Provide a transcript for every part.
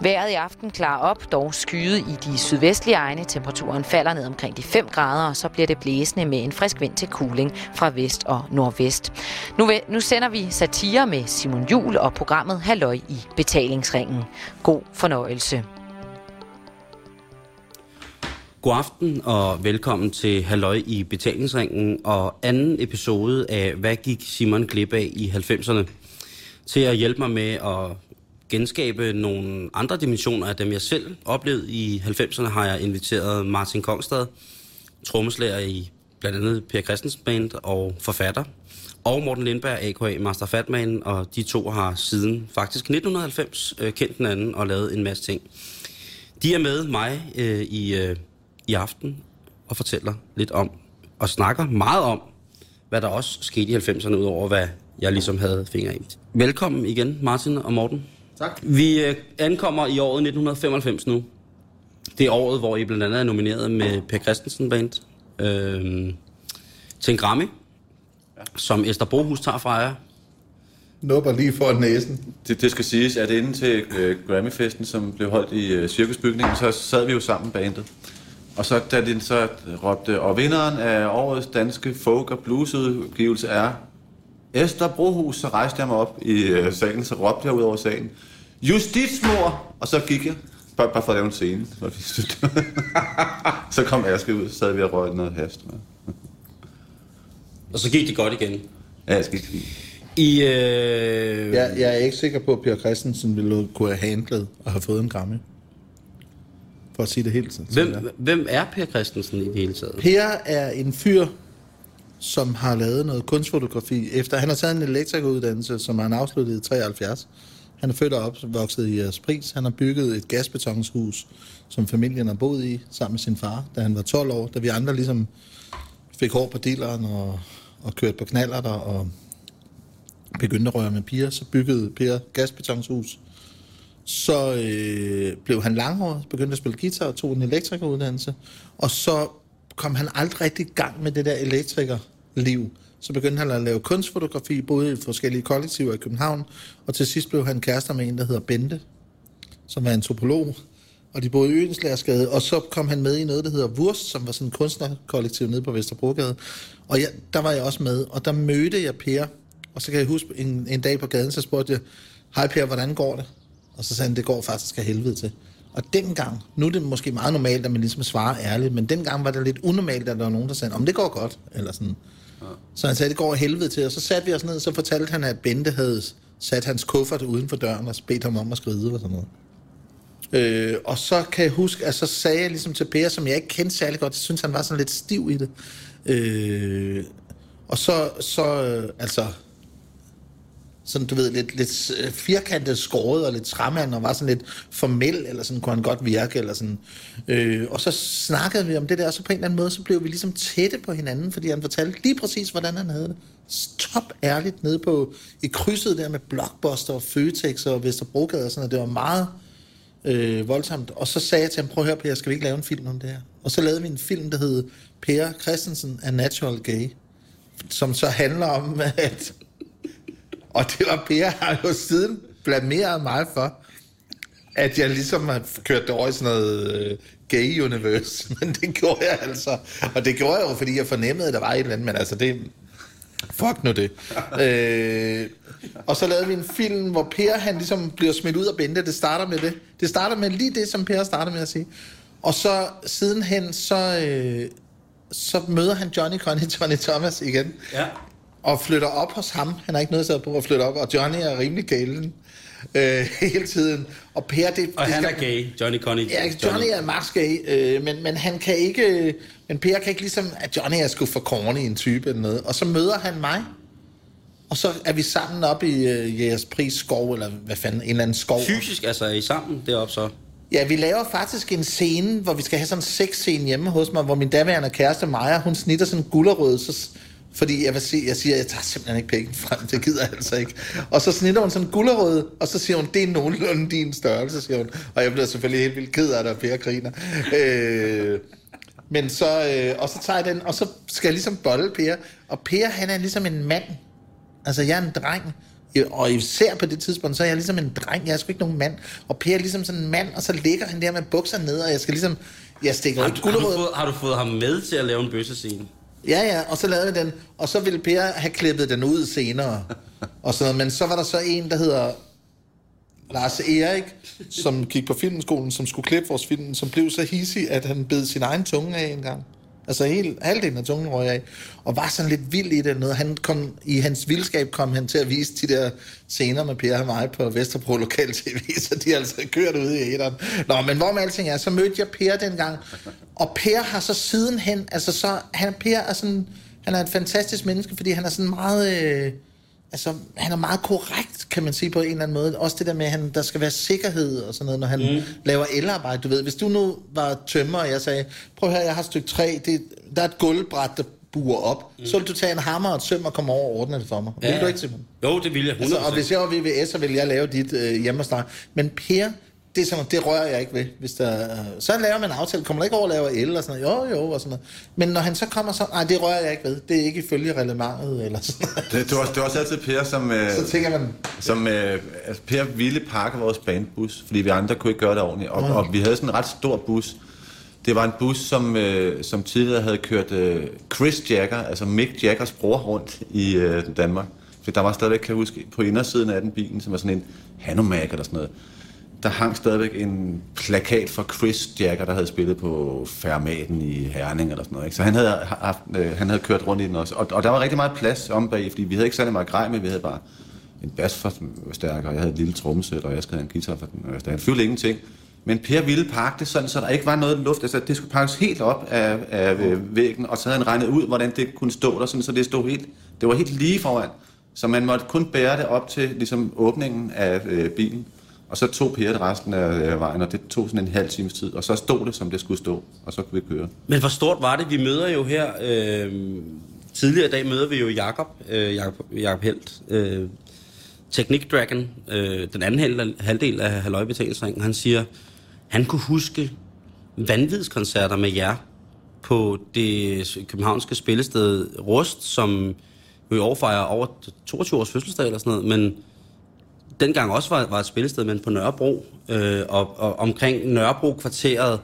Været i aften klar op, dog skyet i de sydvestlige egne. Temperaturen falder ned omkring de 5 grader, og så bliver det blæsende med en frisk vind til kuling fra vest og nordvest. Nu, nu sender vi satire med Simon Jul og programmet Halløj i betalingsringen. God fornøjelse. God aften og velkommen til Halløj i betalingsringen og anden episode af Hvad gik Simon glip af i 90'erne? Til at hjælpe mig med at genskabe nogle andre dimensioner af dem, jeg selv oplevede i 90'erne, har jeg inviteret Martin Kongstad, trommeslager i blandt andet Per Christensen Band og forfatter, og Morten Lindberg, A.K.A. Master Fatman, og de to har siden faktisk 1990 øh, kendt hinanden og lavet en masse ting. De er med mig øh, i, øh, i aften og fortæller lidt om, og snakker meget om, hvad der også skete i 90'erne, udover hvad jeg ligesom havde fingre i. Velkommen igen, Martin og Morten. Tak. Vi øh, ankommer i året 1995 nu. Det er året, hvor I blandt andet er nomineret med Per Christensen Band øh, til en Grammy, ja. som Esther Brohus tager fra jer. Nupper lige for næsen. Det, det skal siges, at inden til øh, Grammy-festen, som blev holdt i øh, cirkusbygningen, så sad vi jo sammen bandet. Og så da den så råbte, og vinderen af årets danske folk- og bluesudgivelse er Esther Brohus, så rejste jeg mig op i øh, salen, så råbte jeg ud over salen, Justitsmor! Og så gik jeg, bare, bare for at lave en scene. så kom Aske ud, så sad vi og røg noget hast. Og så gik det godt igen. Ja, jeg skal ikke I, øh... Jeg, jeg er ikke sikker på, at Per Christensen ville kunne have handlet og have fået en Grammy. For at sige det helt sådan. hvem, hvem er Per Christensen i det hele taget? Per er en fyr, som har lavet noget kunstfotografi. Efter han har taget en elektrikeruddannelse, som han afsluttede i 73. Han er født og opvokset i øh, Spris. Han har bygget et gasbetonshus, som familien har boet i, sammen med sin far, da han var 12 år. Da vi andre ligesom fik hår på dilleren og, og kørte på knaller der og begyndte at røre med piger, så byggede Per gasbetonshus. Så øh, blev han langhåret, begyndte at spille guitar og tog en elektrikeruddannelse. Og så kom han aldrig rigtig i gang med det der elektrikerliv. Så begyndte han at lave kunstfotografi, både i forskellige kollektiver i København, og til sidst blev han kærester med en, der hedder Bente, som var antropolog, og de boede i Øenslærsgade, og så kom han med i noget, der hedder Wurst, som var sådan en kunstnerkollektiv nede på Vesterbrogade, og jeg, der var jeg også med, og der mødte jeg Per, og så kan jeg huske en, en dag på gaden, så spurgte jeg, hej Per, hvordan går det? Og så sagde han, det går faktisk af helvede til. Og dengang, nu er det måske meget normalt, at man ligesom svarer ærligt, men dengang var det lidt unormalt, at der var nogen, der sagde, om det går godt, eller sådan. Ja. Så han sagde, det går helvede til, og så satte vi os ned, så fortalte han, at Bente havde sat hans kuffert uden for døren og bedt ham om at skride og sådan noget. Øh, og så kan jeg huske, at så sagde jeg ligesom til Per, som jeg ikke kendte særlig godt, jeg synes, han var sådan lidt stiv i det. Øh, og så, så øh, altså, sådan, du ved, lidt, lidt øh, firkantet skåret og lidt træmand, og var sådan lidt formel, eller sådan kunne han godt virke, eller sådan. Øh, og så snakkede vi om det der, og så på en eller anden måde, så blev vi ligesom tætte på hinanden, fordi han fortalte lige præcis, hvordan han havde det. Top ærligt nede på, i krydset der med Blockbuster og Føtex og Vesterbrogade og sådan og Det var meget øh, voldsomt. Og så sagde jeg til ham, prøv at høre, Per, skal vi ikke lave en film om det her? Og så lavede vi en film, der hed Per Christensen er Natural Gay, som så handler om, at og det var Per har jo siden blameret mig for, at jeg ligesom har kørt det over i sådan noget uh, gay universe. Men det gjorde jeg altså. Og det gjorde jeg jo, fordi jeg fornemmede, at der var et eller andet. Men altså, det... Fuck nu det. øh, og så lavede vi en film, hvor Per han ligesom bliver smidt ud af Bente. Det starter med det. Det starter med lige det, som Per starter med at sige. Og så sidenhen, så, øh, så møder han Johnny Connie, Johnny Thomas igen. Ja og flytter op hos ham. Han har ikke noget at på at flytte op, og Johnny er rimelig galen øh, hele tiden. Og Per, det, og det han skal, er gay, Johnny Connie. Ja, Johnny, Johnny er max gay, øh, men, men han kan ikke, men Per kan ikke ligesom, at Johnny er sgu for corny en type eller noget. Og så møder han mig, og så er vi sammen op i øh, jeres pris skov, eller hvad fanden, en eller anden skov. Fysisk, altså er I sammen deroppe så? Ja, vi laver faktisk en scene, hvor vi skal have sådan en sexscene hjemme hos mig, hvor min daværende kæreste Maja, hun snitter sådan en gullerød, så fordi jeg vil sige, jeg siger, jeg tager simpelthen ikke penge frem, det gider jeg altså ikke. Og så snitter hun sådan en gullerød, og så siger hun, det er nogenlunde din størrelse, siger hun. Og jeg bliver selvfølgelig helt vildt ked af det, og Per griner. Øh, men så, øh, og så tager jeg den, og så skal jeg ligesom bolle Per. Og Per, han er ligesom en mand. Altså, jeg er en dreng. og især på det tidspunkt, så er jeg ligesom en dreng, jeg er sgu ikke nogen mand. Og Per er ligesom sådan en mand, og så ligger han der med bukser ned, og jeg skal ligesom... Jeg stikker Har, ikke du, har, du fået, har du fået ham med til at lave en bøssescene? Ja, ja, og så lavede vi den, og så ville Per have klippet den ud senere. Og så, men så var der så en, der hedder Lars Erik, som gik på filmskolen, som skulle klippe vores film, som blev så hissig, at han bed sin egen tunge af en gang. Altså helt, halvdelen af tungen røg af. Og var sådan lidt vild i det. Noget. Han kom, I hans vildskab kom han til at vise de der scener med Per og mig på Vesterbro Lokal TV, så de altså kørt ud i æderen. Nå, men hvor med alting er, så mødte jeg Per dengang. Og Per har så sidenhen, altså så, han, Per er sådan, han er et fantastisk menneske, fordi han er sådan meget... Øh, Altså, han er meget korrekt, kan man sige på en eller anden måde. Også det der med, at han, der skal være sikkerhed og sådan noget, når han mm. laver elarbejde. Du ved, hvis du nu var tømmer, og jeg sagde, prøv her, jeg har et stykke træ, det, der er et gulvbræt, der buer op. Mm. Så vil du tage en hammer og et søm og komme over og ordne det for mig. Ja. Vil du ikke, Simon? Jo, det vil jeg 100%. Altså, og hvis jeg var VVS, så ville jeg lave dit øh, hjemme hos dig. Men Per, det, sådan, det rører jeg ikke ved. Hvis der, så laver man en aftale. Kommer der ikke over at lave el og sådan noget? Jo, jo, og sådan noget. Men når han så kommer så, nej, det rører jeg ikke ved. Det er ikke ifølge reglementet eller sådan noget. Det, det, var, det var også altid Per, som, øh, Så tænker man, som øh, altså Per ville pakke vores bandbus, fordi vi andre kunne ikke gøre det ordentligt. Og, og vi havde sådan en ret stor bus. Det var en bus, som, øh, som tidligere havde kørt øh, Chris Jagger, altså Mick Jaggers bror, rundt i øh, Danmark. For der var stadigvæk, kan jeg huske, på indersiden af den bilen, som var sådan en Hanomag eller sådan noget. Der hang stadigvæk en plakat fra Chris Jagger, der havde spillet på Fermaten i Herning eller sådan noget. Ikke? Så han havde, haft, øh, han havde kørt rundt i den også. Og, og der var rigtig meget plads om bag, fordi vi havde ikke særlig meget grej med, vi havde bare en basforstærker, jeg havde et lille trommesæt, og jeg skulle have en guitar for den øverste. Han fyldte ingenting. Men Per ville pakke det sådan, så der ikke var noget luft. Altså, det skulle pakkes helt op af, af øh, væggen, og så havde han regnet ud, hvordan det kunne stå der, sådan, så det stod helt, det var helt lige foran. Så man måtte kun bære det op til ligesom, åbningen af øh, bilen. Og så tog Per resten af vejen, og det tog sådan en halv times tid. Og så stod det, som det skulle stå, og så kunne vi køre. Men hvor stort var det? Vi møder jo her... Øh, tidligere i dag møder vi jo Jakob, øh, Jakob, Jakob Helt, øh, Teknik Dragon, øh, den anden halvdel af halvøjbetalingsringen. Han siger, han kunne huske vanvidskoncerter med jer på det københavnske spillested Rust, som jo i år fejrer over 22 års fødselsdag eller sådan noget, men dengang også var, var et spillested, men på Nørrebro, øh, og, og omkring Nørrebro-kvarteret,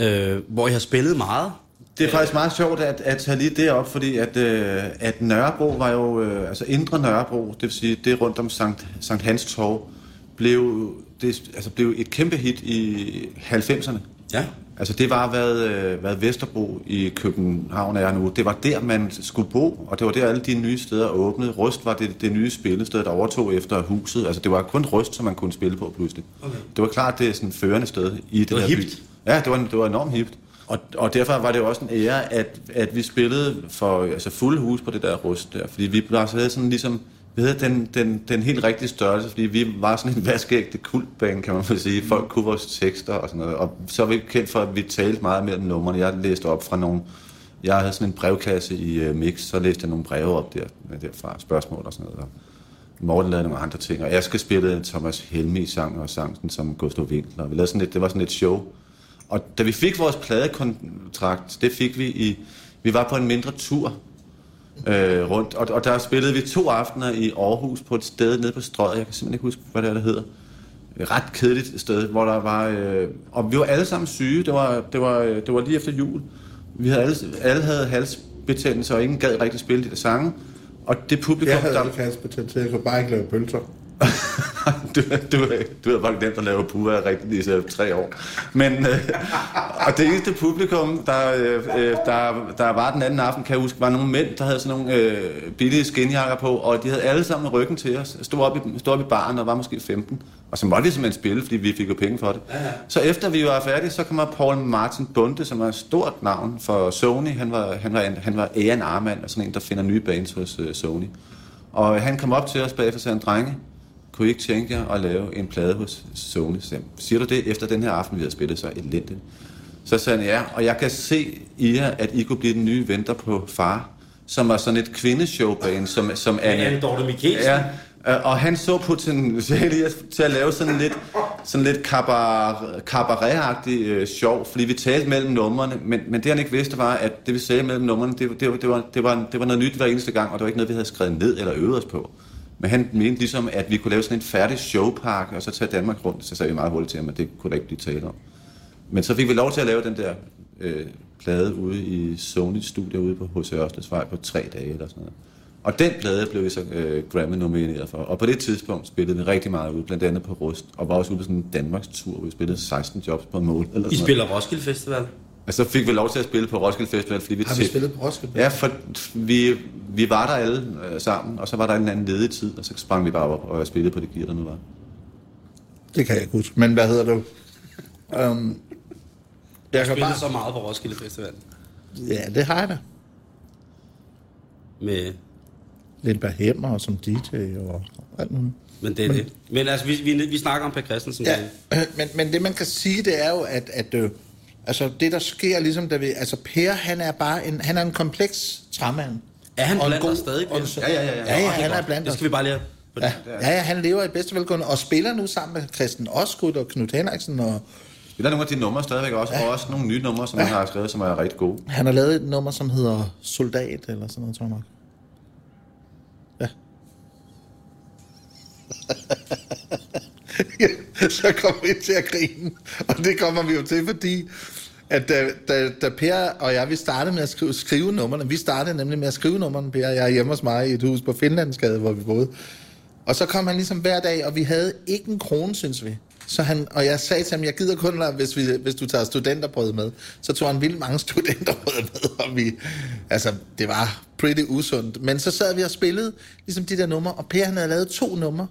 øh, hvor I har spillet meget. Det er faktisk meget sjovt at, at tage lige det op, fordi at, øh, at Nørrebro var jo, øh, altså Indre Nørrebro, det vil sige det rundt om Sankt, Sankt Hans Torv, blev, det, altså blev et kæmpe hit i 90'erne. Ja. Altså det var, hvad, øh, hvad Vesterbro i København er nu. Det var der, man skulle bo, og det var der, alle de nye steder åbnede. Rust var det, det nye spillested, der overtog efter huset. Altså det var kun Rust, som man kunne spille på pludselig. Okay. Det var klart, det er sådan førende sted i det, var her hipt. by. Ja, det var, det var enormt hipt. Og, og derfor var det også en ære, at, at vi spillede for altså fuld hus på det der Rust der. Fordi vi havde sådan ligesom vi havde den, den, den helt rigtige størrelse, fordi vi var sådan en vaskeægte kultbane, kan man vel sige. Folk kunne vores tekster og sådan noget. Og så er vi kendt for, at vi talte meget mellem numrene. Jeg læste op fra nogle... Jeg havde sådan en brevkasse i uh, Mix, så læste jeg nogle breve op der, derfra, spørgsmål og sådan noget. Og Morten lavede nogle andre ting, og jeg skal spille Thomas Helmi sang og sang sådan, som Gustav Winkler. Vi lavede sådan et, det var sådan et show. Og da vi fik vores pladekontrakt, det fik vi i... Vi var på en mindre tur, øh, rundt. Og, og der spillede vi to aftener i Aarhus på et sted nede på Strøget. Jeg kan simpelthen ikke huske, hvad det er, der hedder. Et ret kedeligt sted, hvor der var... Øh, og vi var alle sammen syge. Det var, det var, øh, det var lige efter jul. Vi havde alle, alle havde halsbetændelse, og ingen gad rigtig spille de der sange. Og det publikum... jeg havde der, ikke halsbetændelse, jeg kunne bare ikke lave pølser. du, du, du har bare glemt at lave puha rigtigt i tre år. Men, øh, og det eneste publikum, der, øh, der, der var den anden aften, kan jeg huske, var nogle mænd, der havde sådan nogle øh, billige skinjakker på, og de havde alle sammen ryggen til os. Stod op i, stod op i baren og var måske 15. Og så måtte vi simpelthen spille, fordi vi fik jo penge for det. Så efter vi var færdige, så kommer Paul Martin Bunde, som er et stort navn for Sony. Han var, han var, en, han var A&R-mand, og sådan en, der finder nye bands hos uh, Sony. Og han kom op til os bagefter og sagde, drenge, kunne I ikke tænke jer at lave en plade hos Sony? Så jeg, siger du det efter den her aften, vi har spillet så elendigt? Så sagde han, ja, og jeg kan se i jer, at I kunne blive den nye venter på far, som var sådan et kvindeshowband, som, som Anne... Anne Dorte Mikkelsen. Ja, øh, og han så potentiale i til at lave sådan lidt, sådan lidt cabaret-agtig øh, sjov, fordi vi talte mellem numrene, men, men det han ikke vidste var, at det vi sagde mellem numrene, det, det, det, var, det, var, det var noget nyt hver eneste gang, og det var ikke noget, vi havde skrevet ned eller øvet os på. Men han mente ligesom, at vi kunne lave sådan en færdig showpark, og så tage Danmark rundt. Så sagde vi meget hurtigt til ham, at det kunne der ikke blive tale om. Men så fik vi lov til at lave den der øh, plade ude i Sony Studio ude på H.C. Ørsteds på tre dage eller sådan noget. Og den plade blev vi så øh, Grammy nomineret for. Og på det tidspunkt spillede vi rigtig meget ud, blandt andet på Rust, og var også ude på sådan en Danmarks tur, hvor vi spillede 16 jobs på en mål. Eller I sådan spiller Roskilde Festival? Og så fik vi lov til at spille på Roskilde Festival, fordi vi... Har vi spillet på Roskilde? Ja, for vi, vi var der alle øh, sammen, og så var der en anden ledig tid, og så sprang vi bare op og spillede på det gear, der nu var. Det kan jeg ikke huske. Men hvad hedder du? Um, jeg spiller bare... så meget på Roskilde Festival. Ja, det har jeg da. Med, Lindberg Hemmer som DJ og alt muligt. men det er det. Men altså, vi, vi, vi snakker om Per Christensen. Ja, men, men det man kan sige, det er jo, at, at øh, altså, det der sker ligesom, da vi, altså Per, han er bare en, han er en kompleks træmand. Er han blandt god- os stadig? og? Ja, ja, ja, ja. Ja, ja, det han er blandt Det os. skal vi bare lige. Ja, ja, ja, han lever i bedste velgående og spiller nu sammen med Christian Osgood og Knud Henriksen. Og Spiller nogle af de numre stadigvæk også, ja. og også nogle nye numre, som ja. han har skrevet, som er rigtig gode. han har lavet et nummer, som hedder Soldat, eller sådan noget, tror jeg nok. Ja. Så kommer vi til at grine. Og det kommer vi jo til, fordi at da, da, da Per og jeg, vi startede med at skrive, skrive numrene. Vi startede nemlig med at skrive numrene, Per og jeg er hjemme hos mig i et hus på Finlandsgade, hvor vi boede. Og så kom han ligesom hver dag, og vi havde ikke en krone, synes vi. Så han, og jeg sagde til ham, jeg gider kun, hvis, vi, hvis du tager studenterbrød med. Så tog han vildt mange studenterbrød med, og vi, altså, det var pretty usundt. Men så sad vi og spillede ligesom de der numre, og Per han havde lavet to numre,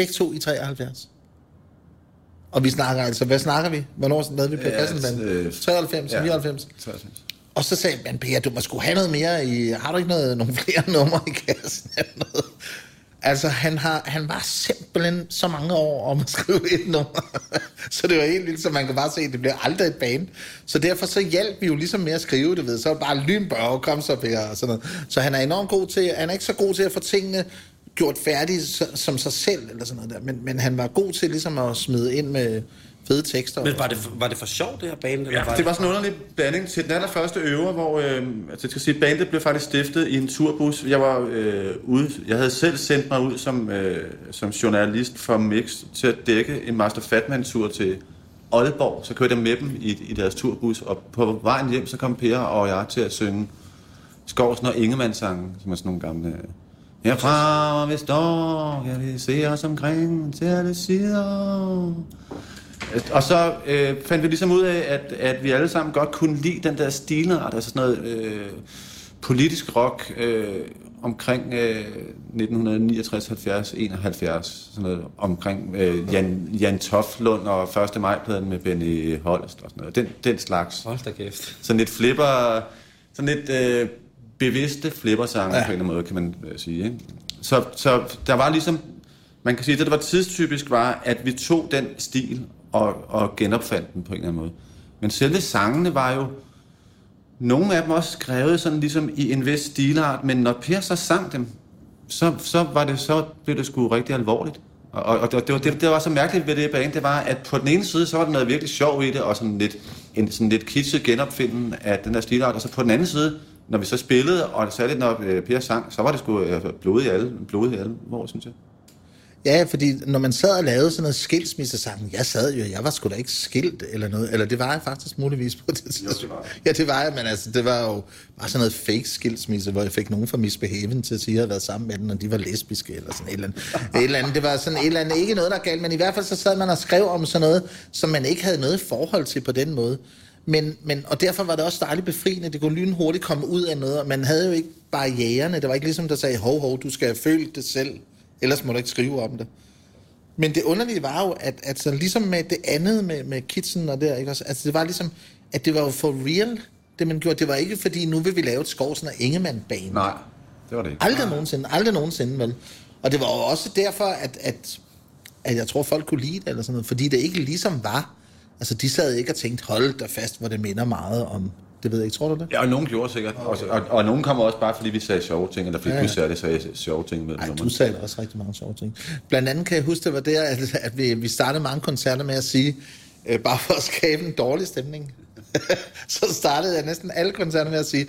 begge to i 73. Og vi snakker altså, hvad snakker vi? Hvornår lavede vi Per Ja, Christensen? øh, 93, ja. 99? 93. Og så sagde man, Per, du må sgu have noget mere i... Har du ikke noget, nogle flere numre i kassen? Noget? Altså, han, har, han var simpelthen så mange år om at skrive et nummer. så det var helt vildt, så man kan bare se, at det bliver aldrig et band. Så derfor så hjalp vi jo ligesom med at skrive det ved. Så var det bare lynbørg, kom så Per, og sådan noget. Så han er enormt god til... Han er ikke så god til at få tingene gjort færdige så- som sig selv, eller sådan noget der. Men, men han var god til ligesom at smide ind med fede tekster. Men var det, var det for sjovt, det her band? Eller Ja, var det var sådan en underlig blanding til den allerførste øver, hvor øh, altså, jeg skal sige, bandet blev faktisk stiftet i en turbus. Jeg var øh, ude, jeg havde selv sendt mig ud som, øh, som journalist for Mix til at dække en Master Fatman-tur til Aalborg. Så kørte jeg med dem i, i deres turbus, og på vejen hjem, så kom Per og jeg til at synge Skovsen og Ingemann sange, som er sådan nogle gamle... Herfra, hvor vi står, kan vi se os omkring til alle sider. Og så øh, fandt vi ligesom ud af, at, at vi alle sammen godt kunne lide den der stilart, altså sådan noget øh, politisk rock øh, omkring øh, 1969, 70, 71, sådan noget omkring øh, Jan, Jan Toflund og 1. maj-pladen med Benny Holst og sådan noget. Den, den slags. Hold da kæft. Sådan lidt flipper, sådan lidt øh, bevidste flippersange ja. på en eller anden måde, kan man øh, sige. Ikke? Så, så der var ligesom, man kan sige, det der var tidstypisk var, at vi tog den stil og, og genopfandt den på en eller anden måde. Men selve sangene var jo, nogle af dem også skrevet sådan ligesom i en vis stilart, men når Per så sang dem, så, så, var det, så blev det sgu rigtig alvorligt. Og, og, og det, var, det, det var så mærkeligt ved det band, det var, at på den ene side, så var der noget virkelig sjov i det, og sådan lidt, en sådan lidt kitschet genopfinden af den der stilart, og så på den anden side, når vi så spillede, og særligt når øh, Per sang, så var det sgu øh, blodet i alle, blodet i alle, hvor synes jeg. Ja, fordi når man sad og lavede sådan noget skilsmissesang, jeg sad jo, jeg var sgu da ikke skilt eller noget, eller det var jeg faktisk muligvis på det tidspunkt. det var jeg. Ja, det var jeg, men altså, det var jo bare sådan noget fake skilsmisse, hvor jeg fik nogen fra Misbehaven til at sige, at jeg havde været sammen med den, og de var lesbiske eller sådan et eller andet. Et eller andet. Det var sådan et eller andet, ikke noget, der er galt, men i hvert fald så sad man og skrev om sådan noget, som man ikke havde noget forhold til på den måde. Men, men, og derfor var det også dejligt befriende. Det kunne lynhurtigt komme ud af noget, og man havde jo ikke barriererne. Det var ikke ligesom, der sagde, hov, hov, du skal følt det selv, ellers må du ikke skrive om det. Men det underlige var jo, at, at så ligesom med det andet med, med kitsen og der, ikke også? Altså det var ligesom, at det var jo for real, det man gjorde. Det var ikke fordi, nu vil vi lave et Skovsen og Ingemann bane. Nej, det var det ikke. Aldrig nogensinde, aldrig nogensinde, vel? Og det var jo også derfor, at, at, at jeg tror, folk kunne lide det, eller sådan noget, fordi det ikke ligesom var. Altså, de sad ikke og tænkte, hold da fast, hvor det minder meget om, det ved jeg ikke, tror du det? Ja, og nogen gjorde sikkert. Og, og, og nogen kom også bare, fordi vi sagde sjove ting, eller fordi Ja, ja. du særligt sagde sjove ting med Nej, du sagde også rigtig mange sjove ting. Blandt andet kan jeg huske, det var der, at, at vi, vi startede mange koncerter med at sige, øh, bare for at skabe en dårlig stemning, så startede jeg næsten alle koncerter med at sige,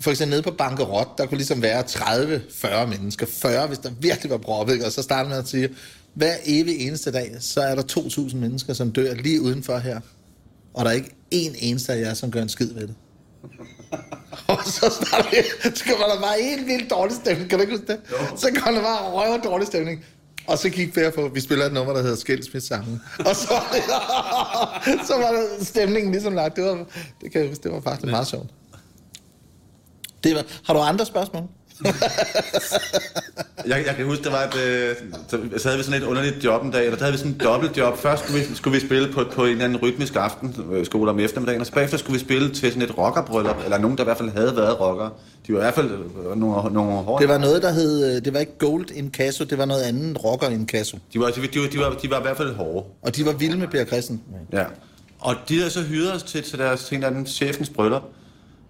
for eksempel nede på Bankerot, der kunne ligesom være 30-40 mennesker, 40, hvis der virkelig var proppet, og så starter man at sige, hver evig eneste dag, så er der 2.000 mennesker, som dør lige udenfor her, og der er ikke én eneste af jer, som gør en skid ved det. og så vi, så kommer der bare en vild dårlig stemning, kan du ikke huske det? Jo. Så kommer der bare røv dårlig stemning. Og så gik Per på, vi spiller et nummer, der hedder Skilsmissangen. Og så, så var der stemningen ligesom lagt. Det, var, det kan jeg huske, det var faktisk meget sjovt. Det var, har du andre spørgsmål? jeg, jeg kan huske, der var et, øh, så, havde vi sådan et underligt job en dag, eller der havde vi sådan en dobbeltjob. Først skulle vi, skulle vi spille på, på en eller anden rytmisk aftenskole om eftermiddagen, og så bagefter skulle vi spille til sådan et rockerbryllup, eller nogen, der i hvert fald havde været rockere. De var i hvert fald øh, nogle, nogle hårde. Det var noget, der hed, øh, det var ikke Gold in Casso, det var noget andet rocker in Casso. De var, de, de, de, var, de var i hvert fald hårde. Og de var vilde med Per Christen. Ja. Og de havde så hyret os til, til deres til en eller anden chefens bryllup.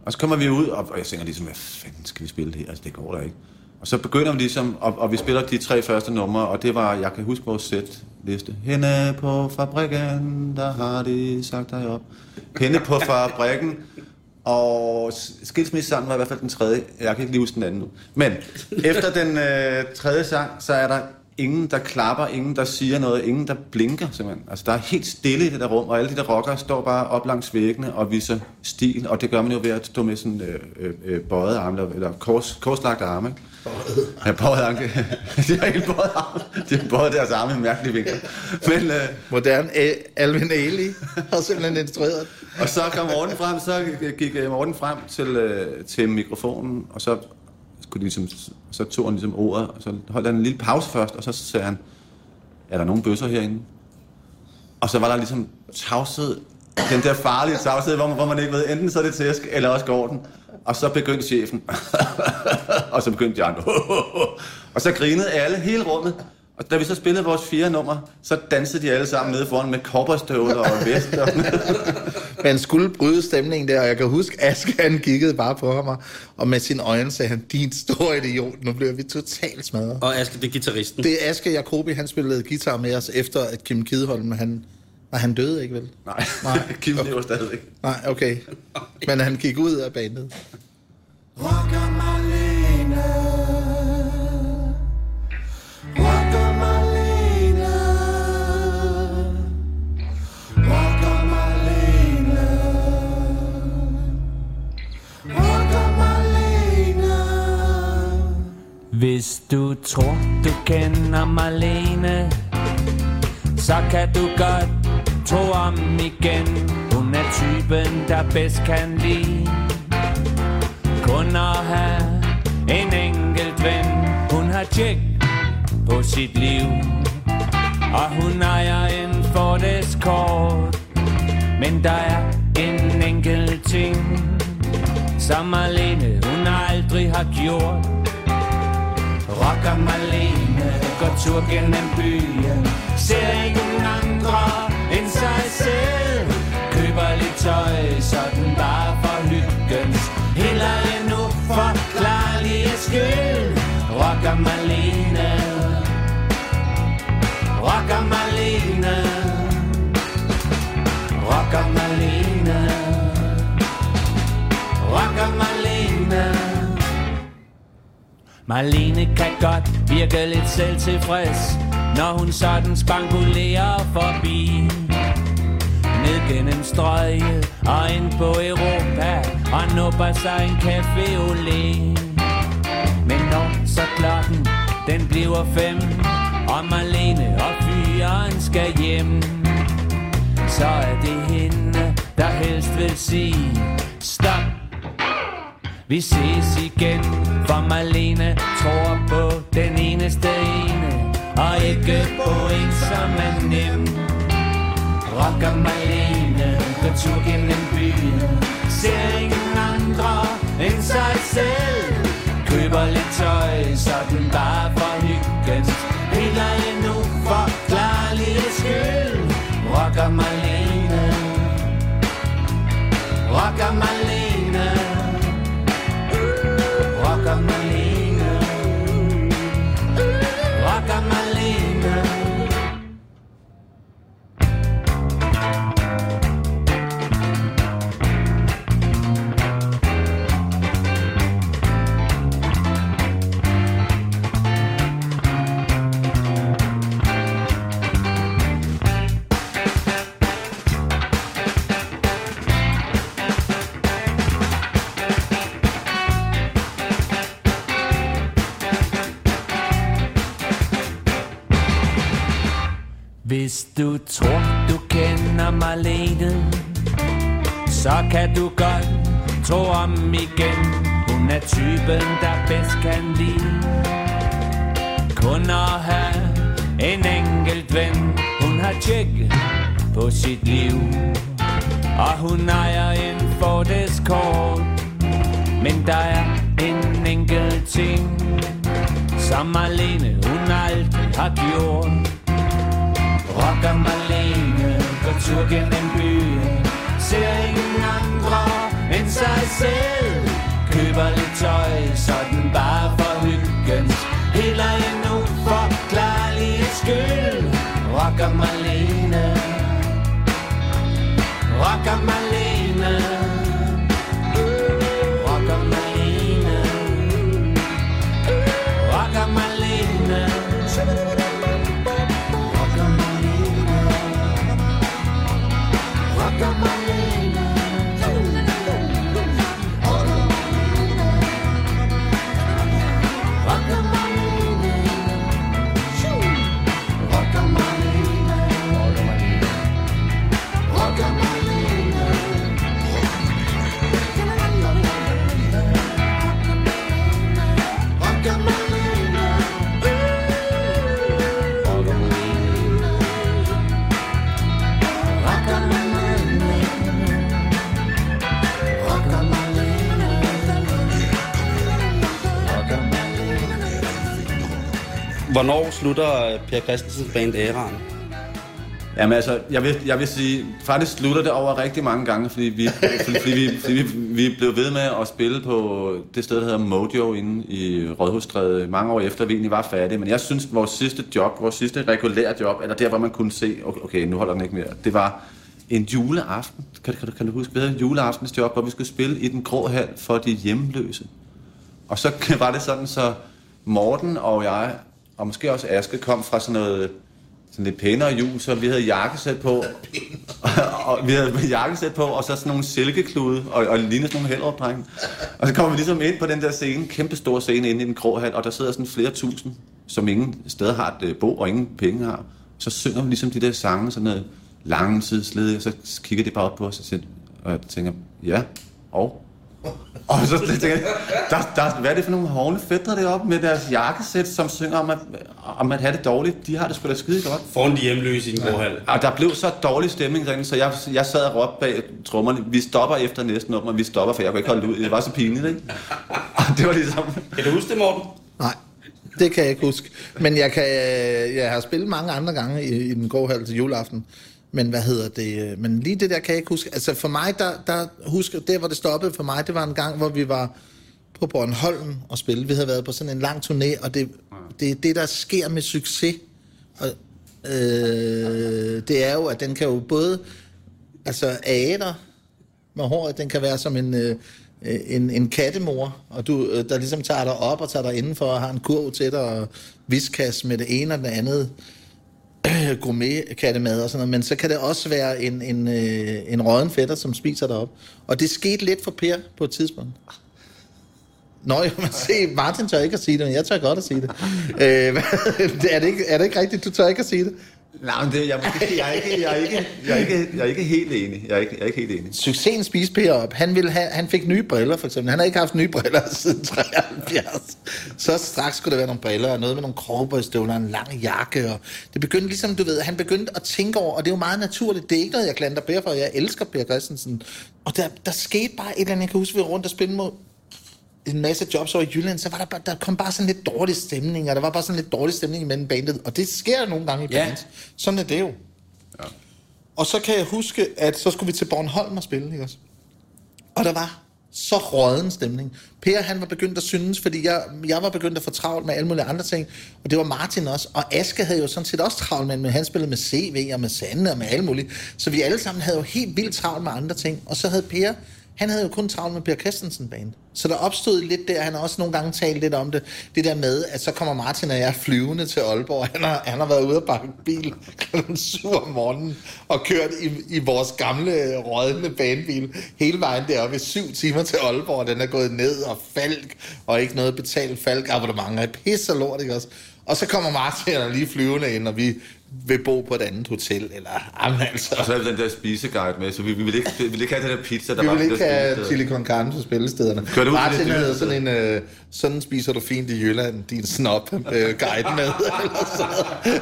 Og så kommer vi ud, og jeg tænker ligesom, hvad fanden skal vi spille det her? Altså, det går der ikke. Og så begynder vi ligesom, og, og vi spiller de tre første numre, og det var, jeg kan huske vores sætliste. Henne på fabrikken, der har de sagt dig op. Henne på fabrikken, og skilsmissesangen var i hvert fald den tredje. Jeg kan ikke lige huske den anden nu. Men efter den øh, tredje sang, så er der ingen, der klapper, ingen, der siger noget, ingen, der blinker simpelthen. Altså, der er helt stille i det der rum, og alle de der rockere står bare op langs væggene og viser stil, og det gør man jo ved at stå med sådan øh, øh, øh bøjet arme, eller kors, korslagte arme, ikke? Ja, bøjet arme. de har helt bøjet arme. De har bøjet deres arme i en mærkelig vinkel. Men, øh, Modern Alvin Ailey har simpelthen instrueret. og så kom Morten frem, så gik øh, Morten frem til, øh, til mikrofonen, og så skulle ligesom, så tog han ligesom ordet, og så holdt han en lille pause først, og så sagde han, er der nogen bøsser herinde? Og så var der ligesom tavshed, den der farlige tavshed, hvor man, hvor man ikke ved, enten så er det tæsk, eller også går den. Og så begyndte chefen, og så begyndte de andre, og så grinede alle, hele rummet. Og da vi så spillede vores fire nummer, så dansede de alle sammen nede foran med kopperstøvler og vester. Man skulle bryde stemningen der, og jeg kan huske, Aske han kiggede bare på ham, og med sine øjne sagde han, din store idiot, nu bliver vi totalt smadret. Og Aske, det er gitarristen. Det er Aske Jacobi, han spillede guitar med os, efter at Kim Kideholm, han, Nej, han døde ikke vel? Nej, Nej. Kim okay. lever stadigvæk. Nej, okay. Men han gik ud af bandet. Hvis du tror, du kender Marlene, så kan du godt tro om igen. Hun er typen, der bedst kan lide kun at have en enkelt ven. Hun har tjek på sit liv, og hun ejer en Ford Escort. Men der er en enkelt ting, som Marlene hun aldrig har gjort. Rocker Malene går tur gennem byen. Ser ingen andre end sig selv. Køber lidt tøj, sådan bare for hyggens. Heller en uforklarlige skyld. Rocker Malene Marlene kan godt virke lidt selvtilfreds, når hun sådan spangulerer forbi. Ned gennem strøget og ind på Europa og nupper sig en café olé. Men når så klokken den bliver fem, og Marlene og fyren skal hjem, så er det hende, der helst vil sige, stop vi ses igen, for Malene tror på den eneste ene, og ikke på en, som er nem. Rocker Malene, går tur gennem byen, ser ingen andre end sig selv. Køber lidt tøj, så den bare for hyggens, heller en uforklarlig skyld. Rocker Malene, rocker Malene. Du tror, du kender mig lede Så kan du godt tro om igen. Hun er typen, der bedst kan lide Kun at have en enkelt ven. Hun har tjekket på sit liv Og hun ejer en Ford Escort Men der er en enkelt ting Som alene hun aldrig har gjort. Rocker Marlene går tur gennem byen. Ser ingen andre end sig selv. Køber lidt tøj, sådan bare for hyggens. Heller en uforklarlig skyld. Rocker Marlene Rocker Marlene Rocker Hvornår slutter øh, Per Christensens band æraen? Jamen altså, jeg vil, jeg vil sige, faktisk slutter det over rigtig mange gange, fordi vi, fordi, fordi vi, fordi vi, vi blev ved med at spille på det sted, der hedder Mojo inde i Rådhusstræde mange år efter, vi egentlig var færdige. Men jeg synes, vores sidste job, vores sidste regulære job, eller der, hvor man kunne se, okay, okay nu holder den ikke mere, det var en juleaften. Kan, kan, du, kan du huske bedre, En juleaftensjob, hvor vi skulle spille i den grå hal for de hjemløse. Og så var det sådan, så Morten og jeg, og måske også Aske, kom fra sådan noget sådan lidt pænere jul, så vi havde jakkesæt på. og vi havde jakkesæt på, og så sådan nogle silkeklude, og, og lignede sådan nogle helopdrenge. Og så kommer vi ligesom ind på den der scene, kæmpe stor scene inde i den grå hal, og der sidder sådan flere tusind, som ingen steder har et øh, bo, og ingen penge har. Så synger vi ligesom de der sange, sådan noget tidsledige, og så kigger de bare op på os og, siger, og jeg tænker, ja, og og så tænker jeg, der, der, hvad er det for nogle hovne fætter deroppe med deres jakkesæt, som synger om at, om at have det dårligt? De har det sgu da skide godt. Foran de hjemløse i den grå hal. Og der blev så dårlig stemning derinde, så jeg, jeg sad og råbte bag trommerne, vi stopper efter næsten nummer, vi stopper, for jeg kunne ikke holde det ud. Det var så pinligt, ikke? Og det var ligesom... Kan du huske det, Morten? Nej, det kan jeg ikke huske. Men jeg, kan, jeg har spillet mange andre gange i, i den grå hal til juleaften. Men hvad hedder det? Øh, men lige det der kan jeg ikke huske. Altså for mig, der, der husker, der hvor det stoppede for mig, det var en gang, hvor vi var på Bornholm og spille. Vi havde været på sådan en lang turné, og det, det er det, der sker med succes. Og, øh, det er jo, at den kan jo både altså æder med håret, den kan være som en, øh, en, en kattemor, og du, øh, der ligesom tager dig op og tager dig indenfor og har en kurv til dig og viskas med det ene og det andet øh, gourmet-kattemad og sådan noget, men så kan det også være en, en, øh, en råden fætter, som spiser dig op. Og det skete lidt for Per på et tidspunkt. Nå, jo, men se, Martin tør ikke at sige det, men jeg tør godt at sige det. øh, er, det ikke er det ikke rigtigt, du tør ikke at sige det? Nej, men det, jeg, jeg, er ikke, jeg, er ikke, jeg, er ikke, jeg er ikke helt enig. Jeg er ikke, jeg er ikke helt enig. Succesen spiste Per op. Han, ville have, han fik nye briller, for eksempel. Han har ikke haft nye briller siden 73. Så straks skulle der være nogle briller, og noget med nogle krogbøjstøvler, og en lang jakke. Og det begyndte ligesom, du ved, han begyndte at tænke over, og det er jo meget naturligt. Det er ikke noget, jeg klander Per for. Jeg elsker Per Christensen. Og der, der skete bare et eller andet, jeg kan huske, vi var rundt og spille mod en masse jobs over i Jylland, så var der, bare, der kom bare sådan lidt dårlig stemning, og der var bare sådan lidt dårlig stemning imellem bandet, og det sker nogle gange i Ja. bands. Sådan er det jo. Ja. Og så kan jeg huske, at så skulle vi til Bornholm og spille, ikke også? Og der var så råden stemning. Per, han var begyndt at synes, fordi jeg, jeg var begyndt at få travlt med alle mulige andre ting, og det var Martin også. Og Aske havde jo sådan set også travlt med, men han spillede med CV og med Sande og med alle mulige. Så vi alle sammen havde jo helt vildt travlt med andre ting. Og så havde Per, han havde jo kun travlt med Per Christensen band. Så der opstod lidt der, han har også nogle gange talt lidt om det, det der med, at så kommer Martin og jeg flyvende til Aalborg. Han har, han har været ude og bakke bil kl. 7 om morgenen og kørt i, i vores gamle rådende banebil hele vejen deroppe i syv timer til Aalborg. Den er gået ned og falk, og ikke noget betalt falk abonnement. Er pisse lort, ikke også? Og så kommer Martin og lige flyvende ind, og vi vil bo på et andet hotel, eller jamen, altså, Og så vi den der spiseguide med, så vi, vi, ville, ikke, vi ville ikke have den der pizza, der vi var vil på ikke have chili con carne på spillestederne. Kør det ud Martin havde sådan en, øh, sådan spiser du fint i Jylland, din snop øh, guide med, eller noget.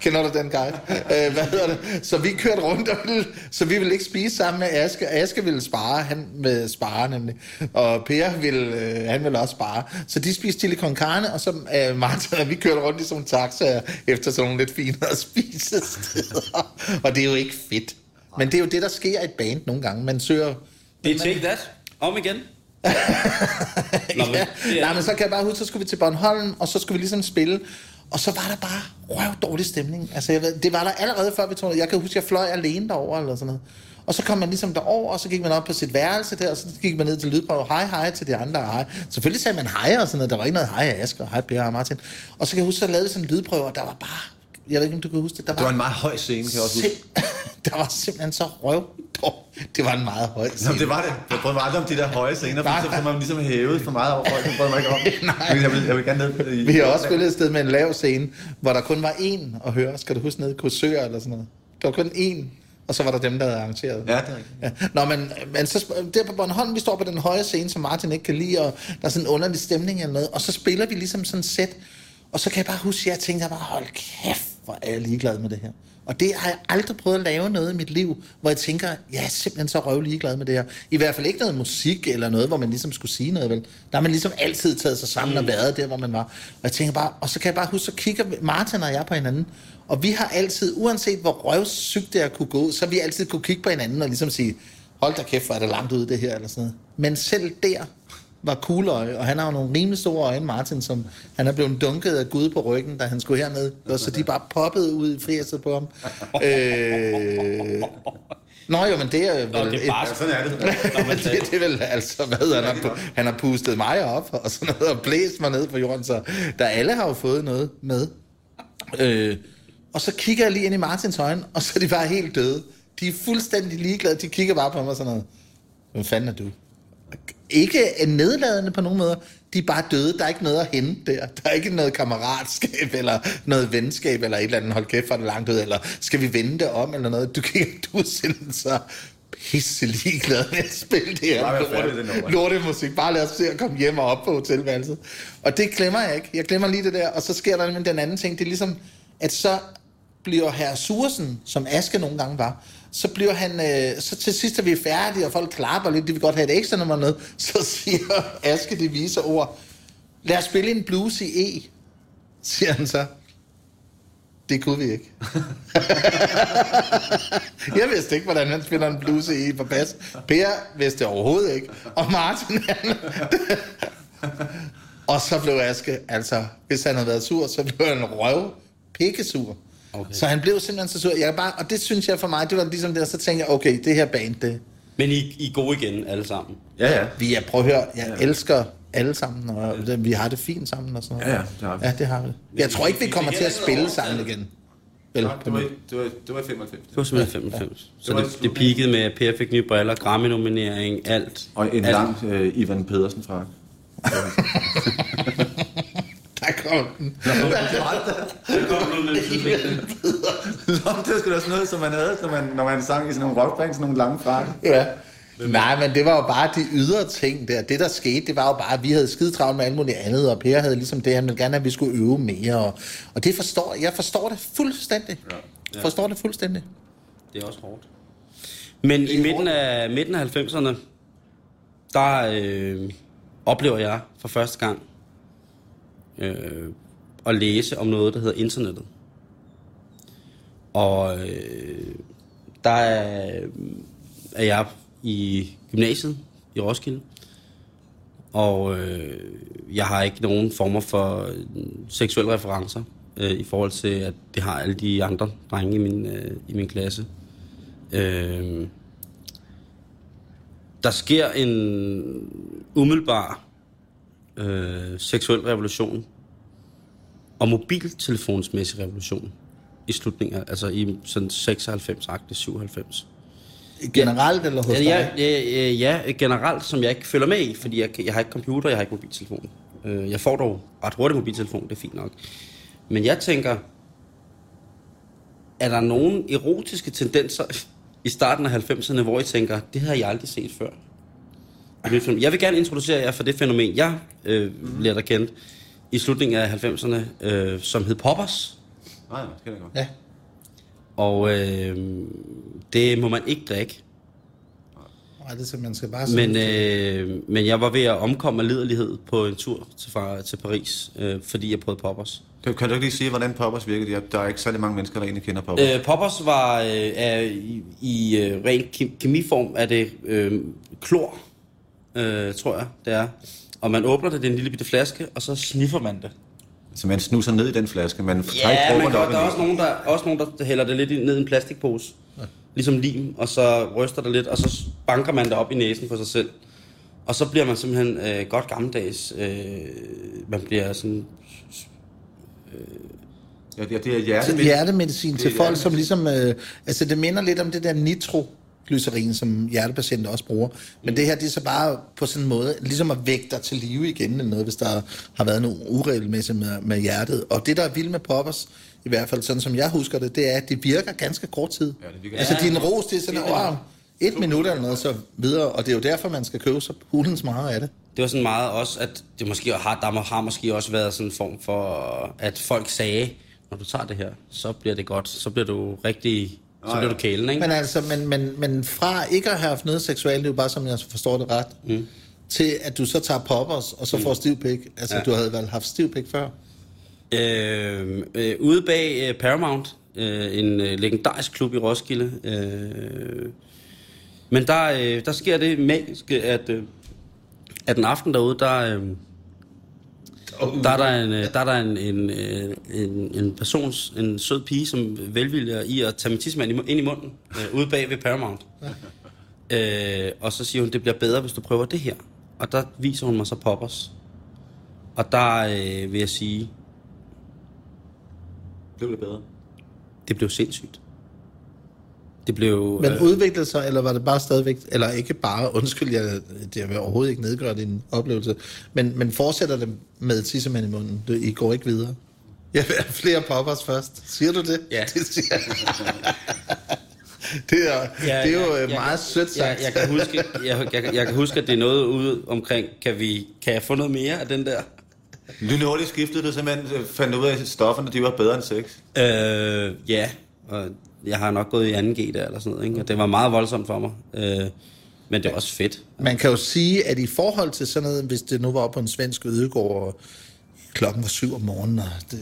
Kender du den guide? Øh, hvad hedder det? Så vi kørte rundt, og ville, så vi ville ikke spise sammen med Aske. Aske ville spare, han med spare nemlig. Og Per ville, øh, han ville også spare. Så de spiste chili con carne, og så øh, Martin og vi kørte rundt i sådan en taxa efter sådan nogle lidt finere spisesteder. og det er jo ikke fedt. Men det er jo det, der sker i et band nogle gange. Man søger Det er take that. Om igen. Nå, men, ja. det Nej, men så kan jeg bare huske, så skulle vi til Bornholm, og så skulle vi ligesom spille. Og så var der bare røv dårlig stemning. Altså, jeg ved, det var der allerede før vi tog Jeg kan huske, jeg fløj alene derover eller sådan noget. Og så kom man ligesom derover, og så gik man op på sit værelse der, og så gik man ned til lydprøve. Hej, hej til de andre. Hej. Selvfølgelig sagde man hej og sådan noget. Der var ikke noget hej Asger, og hej Per og Martin. Og så kan jeg huske, så lavede vi sådan en lydprøve, og der var bare... Jeg ved ikke, om du kan huske det. Der Det var en meget høj scene, kan jeg også huske. der var simpelthen så røv. Det var en meget høj Nå, scene. det var det. Jeg prøvede aldrig om de der høje scener, for så får man ligesom hævet for meget over folk. Det prøvede mig ikke om. Nej. Jeg vil, jeg vil gerne ned i... Vi har også spillet et sted med en lav scene, hvor der kun var én at høre. Skal du huske nede i Kursør eller sådan noget? Der var kun én, og så var der dem, der havde arrangeret. Ja, det er rigtigt. Ja. Nå, men, men så, der på Bornholm, vi står på den høje scene, som Martin ikke kan lide, og der er sådan en underlig stemning eller noget, og så spiller vi ligesom sådan et sæt, og så kan jeg bare huske, at jeg tænkte jeg bare, hold kæft, hvor er jeg ligeglad med det her. Og det har jeg aldrig prøvet at lave noget i mit liv, hvor jeg tænker, jeg er simpelthen så røv ligeglad med det her. I hvert fald ikke noget musik eller noget, hvor man ligesom skulle sige noget, vel? Der har man ligesom altid taget sig sammen og været der, hvor man var. Og jeg tænker bare, og så kan jeg bare huske, så kigger Martin og jeg på hinanden, og vi har altid, uanset hvor røvsygt det er kunne gå, så har vi altid kunne kigge på hinanden og ligesom sige, hold da kæft, hvor er det langt ude det her, eller sådan noget. Men selv der var kugløje, og han har jo nogle rimelig store øjne, Martin, som han er blevet dunket af Gud på ryggen, da han skulle herned, og så de bare poppede ud i fjeset på ham. øh... Nå jo, men det er vel... Nå, det er bare Ja, sådan er det. Det, det er vel altså, hvad han har, han har pustet mig op, og sådan noget, og blæst mig ned på jorden, så der alle har jo fået noget med. Øh, og så kigger jeg lige ind i Martins øjne, og så er de bare helt døde. De er fuldstændig ligeglade, de kigger bare på mig sådan noget. Hvem fanden er du? Ikke nedladende på nogen måder. De er bare døde. Der er ikke noget at hente der. Der er ikke noget kammeratskab, eller noget venskab, eller et eller andet, hold kæft, er det langt ud, eller skal vi vende det om, eller noget. Du, kan, du er simpelthen så pisse ligeglad med at spille det her lorte, lorte musik. Bare lad os se at komme hjem og op på hotelværelset. Og det glemmer jeg ikke. Jeg glemmer lige det der. Og så sker der den anden ting. Det er ligesom, at så bliver herr Sursen, som Aske nogle gange var, så bliver han, øh, så til sidst er vi færdige, og folk klapper lidt, de vil godt have et ekstra nummer med, så siger Aske de viser ord, lad os spille en blues i E, siger han så. Det kunne vi ikke. jeg vidste ikke, hvordan man spiller en blues i E på bas. Per vidste det overhovedet ikke. Og Martin, han... og så blev Aske, altså, hvis han havde været sur, så blev han røv pikkesur. Okay. Så han blev simpelthen så sur. Jeg bare, og det synes jeg for mig, det var ligesom det, og så tænkte jeg, okay, det her band, det, Men I, I er gode igen, alle sammen. Ja, ja. vi er, prøv at høre, jeg elsker alle sammen, og det- vi har det fint sammen og sådan noget. Ja, ja, det har vi. Ja, det har vi. Jeg tror ikke, vi kommer til at spille sammen igen. Vel, Nå, det var, det var, det var i 95. Det var simpelthen 95. Så Det det, peakede med, at Per fik nye briller, Grammy-nominering, alt. Og en alt. lang øh, Ivan Pedersen fra. der kom den. Nå, det var sgu da sådan noget, som man havde, som man, når man sang i sådan nogle rockband, sådan nogle lange frakker. Ja. Nej, men det var jo bare de ydre ting der. Det, der skete, det var jo bare, at vi havde skide travlt med alt muligt andet, og Per havde ligesom det, han ville gerne at vi skulle øve mere. Og, og det forstår jeg. forstår det fuldstændig. Ja. Forstår det fuldstændig. Det er også hårdt. Men i midten af, midten af 90'erne, der øh, oplever jeg for første gang øh, at læse om noget, der hedder internettet. Og øh, der er, er jeg i gymnasiet i Roskilde. Og øh, jeg har ikke nogen former for øh, seksuelle referencer øh, i forhold til, at det har alle de andre drenge i min, øh, i min klasse. Øh, der sker en umiddelbar øh, seksuel revolution og mobiltelefonsmæssig revolution i slutningen, altså i sådan 96 97. Generelt eller hos Ja, dig? ja, ja, ja, generelt, som jeg ikke følger med i, fordi jeg, jeg har ikke computer, jeg har ikke mobiltelefon. Øh, Jeg får dog ret hurtigt mobiltelefon, det er fint nok. Men jeg tænker, er der nogle erotiske tendenser i starten af 90'erne, hvor I tænker, det har jeg aldrig set før? Mit film? Jeg vil gerne introducere jer for det fænomen, jeg øh, lærte at kende i slutningen af 90'erne, øh, som hed poppers. Nej, nej, det kan jeg godt. Ja. Og øh, det må man ikke drikke. Nej, det så, man skal bare Men, øh, men jeg var ved at omkomme af liderlighed på en tur til, fra, til Paris, øh, fordi jeg prøvede poppers. Kan, kan du ikke lige sige, hvordan poppers virkede? Der er ikke særlig mange mennesker, der egentlig kender poppers. Øh, poppers var øh, er, i, i øh, ren ke- kemiform er det øh, klor, øh, tror jeg, det er. Og man åbner det, det er en lille bitte flaske, og så sniffer man det. Så man snuser ned i den flaske. Man tager ikke Ja, man kan, op der er også nogen, der, også nogen, der hælder det lidt i- ned i en plastikpose. Ja. Ligesom lim, og så ryster det lidt, og så banker man det op i næsen på sig selv. Og så bliver man simpelthen øh, godt gammeldags. Øh, man bliver sådan... Ja, det er, er hjertemedicin. hjertemedicin til folk, som ligesom... Øh, altså, det minder lidt om det der nitroglycerin, som hjertepatienter også bruger. Men det her, det er så bare på sådan en måde, ligesom at vække dig til live igen, eller noget, hvis der har været nogle uregelmæssigt med, med hjertet. Og det, der er vildt med poppers, i hvert fald sådan som jeg husker det, det er, at det virker ganske kort tid. Ja, det virker- altså, din ros, det er sådan, wow, et minut eller noget, så videre. Og det er jo derfor, man skal købe så hulens meget af det. Det var sådan meget også, at det måske har, der har måske også været sådan en form for, at folk sagde, når du tager det her, så bliver det godt, så bliver du rigtig, så bliver du kælen, ikke? Men altså, men, men, men fra ikke at have haft noget seksuelt, det er jo bare som jeg forstår det ret, mm. til at du så tager poppers, og så får stiv pik. Altså. Ja. du havde vel haft stiv pik før? Øh, øh, ude bag øh, Paramount, øh, en øh, legendarisk klub i Roskilde. Øh, men der, øh, der sker det magiske, at, øh, at en aften derude, der, øh, der er der en, øh, der er der en, en, øh, en, en person, en sød pige, som velviljer i at tage min tidsmand ind i munden, øh, ude bag ved Paramount. øh, og så siger hun, det bliver bedre, hvis du prøver det her. Og der viser hun mig så poppers. Og der øh, vil jeg sige, Det bliver bedre. det blev sindssygt. Det blev... Men øh, udviklede sig, eller var det bare stadigvæk, eller ikke bare, undskyld, jeg, det vil overhovedet ikke nedgøre din oplevelse, men, men fortsætter det med tissemand i munden? Det, I går ikke videre? Jeg vil have flere poppers først. Siger du det? Ja. Det, siger det, er, ja, det er jo ja, meget sødt sagt. Jeg, jeg, kan huske, jeg, jeg, jeg kan huske, at det er noget ude omkring, kan, vi, kan jeg få noget mere af den der? Lynhurtigt skiftede det simpelthen, øh, fandt ud af, at stofferne de var bedre end sex. Øh, ja, og jeg har nok gået i 2G der, eller sådan noget, ikke? og det var meget voldsomt for mig. Øh, men det er også fedt. Man kan jo sige, at i forhold til sådan noget, hvis det nu var på en svensk ødegård, og klokken var syv om morgenen, og det,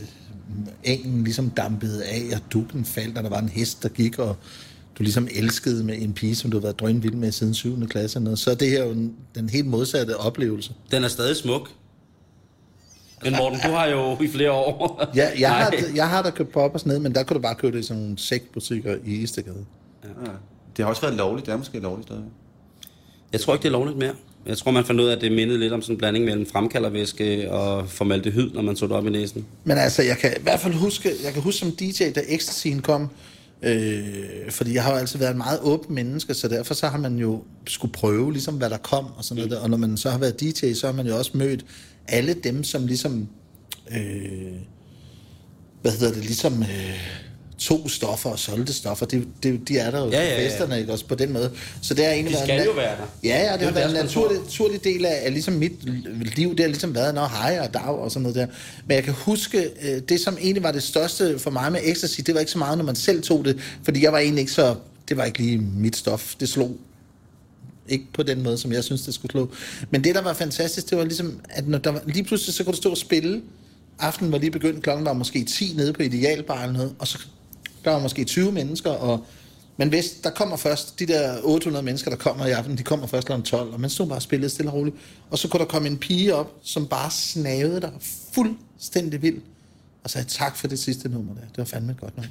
engen ligesom dampede af, og dukken faldt, og der var en hest, der gik, og du ligesom elskede med en pige, som du har været drønvild med siden 7. klasse, og noget, så er det her jo en, den helt modsatte oplevelse. Den er stadig smuk. Men Morten, du har jo i flere år... Ja, jeg, har, jeg har da købt poppers ned, men der kunne du bare købe det i sådan nogle sækbutikker i Istegade. Ja. Det har også været lovligt. Det er måske lovligt stadig. Jeg tror ikke, det er lovligt mere. Jeg tror, man fandt ud af, at det mindede lidt om sådan en blanding mellem fremkaldervæske og formaldehyd, når man tog det op i næsen. Men altså, jeg kan i hvert fald huske, jeg kan huske som DJ, da Ecstasyen kom, øh, fordi jeg har jo altid været en meget åben menneske, så derfor så har man jo skulle prøve, ligesom hvad der kom og sådan noget der. Og når man så har været DJ, så har man jo også mødt alle dem, som ligesom, øh, hvad hedder det, ligesom øh, to stoffer og solgte stoffer. Det, det, de er der jo Ja, ja, ja, festerne, ikke også på den måde. Så det har egentlig De været skal en- jo være der. Ja, ja, det, Det er har været en naturlig, naturlig del af, af ligesom mit liv. Det har ligesom været, når hej og dag og sådan noget der. Men jeg kan huske, øh, det som egentlig var det største for mig med ecstasy, det var ikke så meget, når man selv tog det, fordi jeg var egentlig ikke så, det var ikke lige mit stof. Det slog ikke på den måde, som jeg synes, det skulle slå. Men det, der var fantastisk, det var ligesom, at når der var, lige pludselig, så kunne du stå og spille. Aftenen var lige begyndt, klokken var måske 10 nede på Idealbar eller noget, og så der var måske 20 mennesker, og men hvis der kommer først, de der 800 mennesker, der kommer i aften, de kommer først kl. 12, og man stod bare og spillede stille og roligt. Og så kunne der komme en pige op, som bare snavede dig fuldstændig vild, og sagde tak for det sidste nummer der. Det var fandme et godt nummer.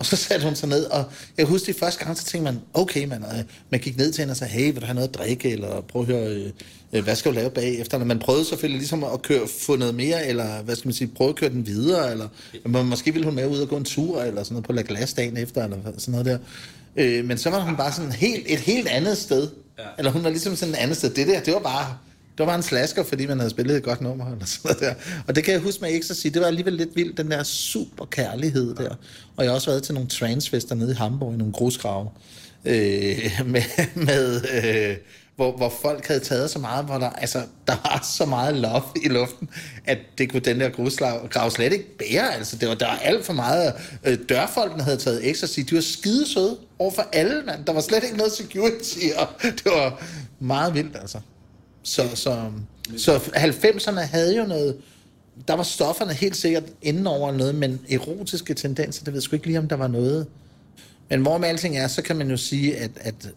Og så satte hun sig ned, og jeg husker de første gang, så tænkte man, okay man, og man gik ned til hende og sagde, hey, vil du have noget at drikke, eller prøv at høre, øh, øh, hvad skal du lave bagefter? Og man prøvede selvfølgelig ligesom at køre, få noget mere, eller hvad skal man sige, prøve at køre den videre, eller men måske ville hun med ud og gå en tur, eller sådan noget på La Glace dagen efter, eller sådan noget der. Øh, men så var hun bare sådan helt, et helt andet sted. Ja. Eller hun var ligesom sådan et andet sted. Det der, det var bare, det var en slasker, fordi man havde spillet et godt nummer. Eller sådan noget der. Og det kan jeg huske med Ecstasy, det var alligevel lidt vildt, den der super kærlighed der. Og jeg har også været til nogle transfester nede i Hamburg, i nogle grusgrave, øh, med, med øh, hvor, hvor folk havde taget så meget, hvor der, altså, der var så meget love i luften, at det kunne den der grusgrav slet ikke bære. Altså, det var, der var alt for meget. Øh, dørfolkene havde taget ecstasy. De var skide søde over for alle, mand. Der var slet ikke noget security, og det var meget vildt, altså. Så, så, så 90'erne havde jo noget... Der var stofferne helt sikkert inden over noget, men erotiske tendenser, det ved jeg sgu ikke lige, om der var noget. Men hvor med alting er, så kan man jo sige, at, at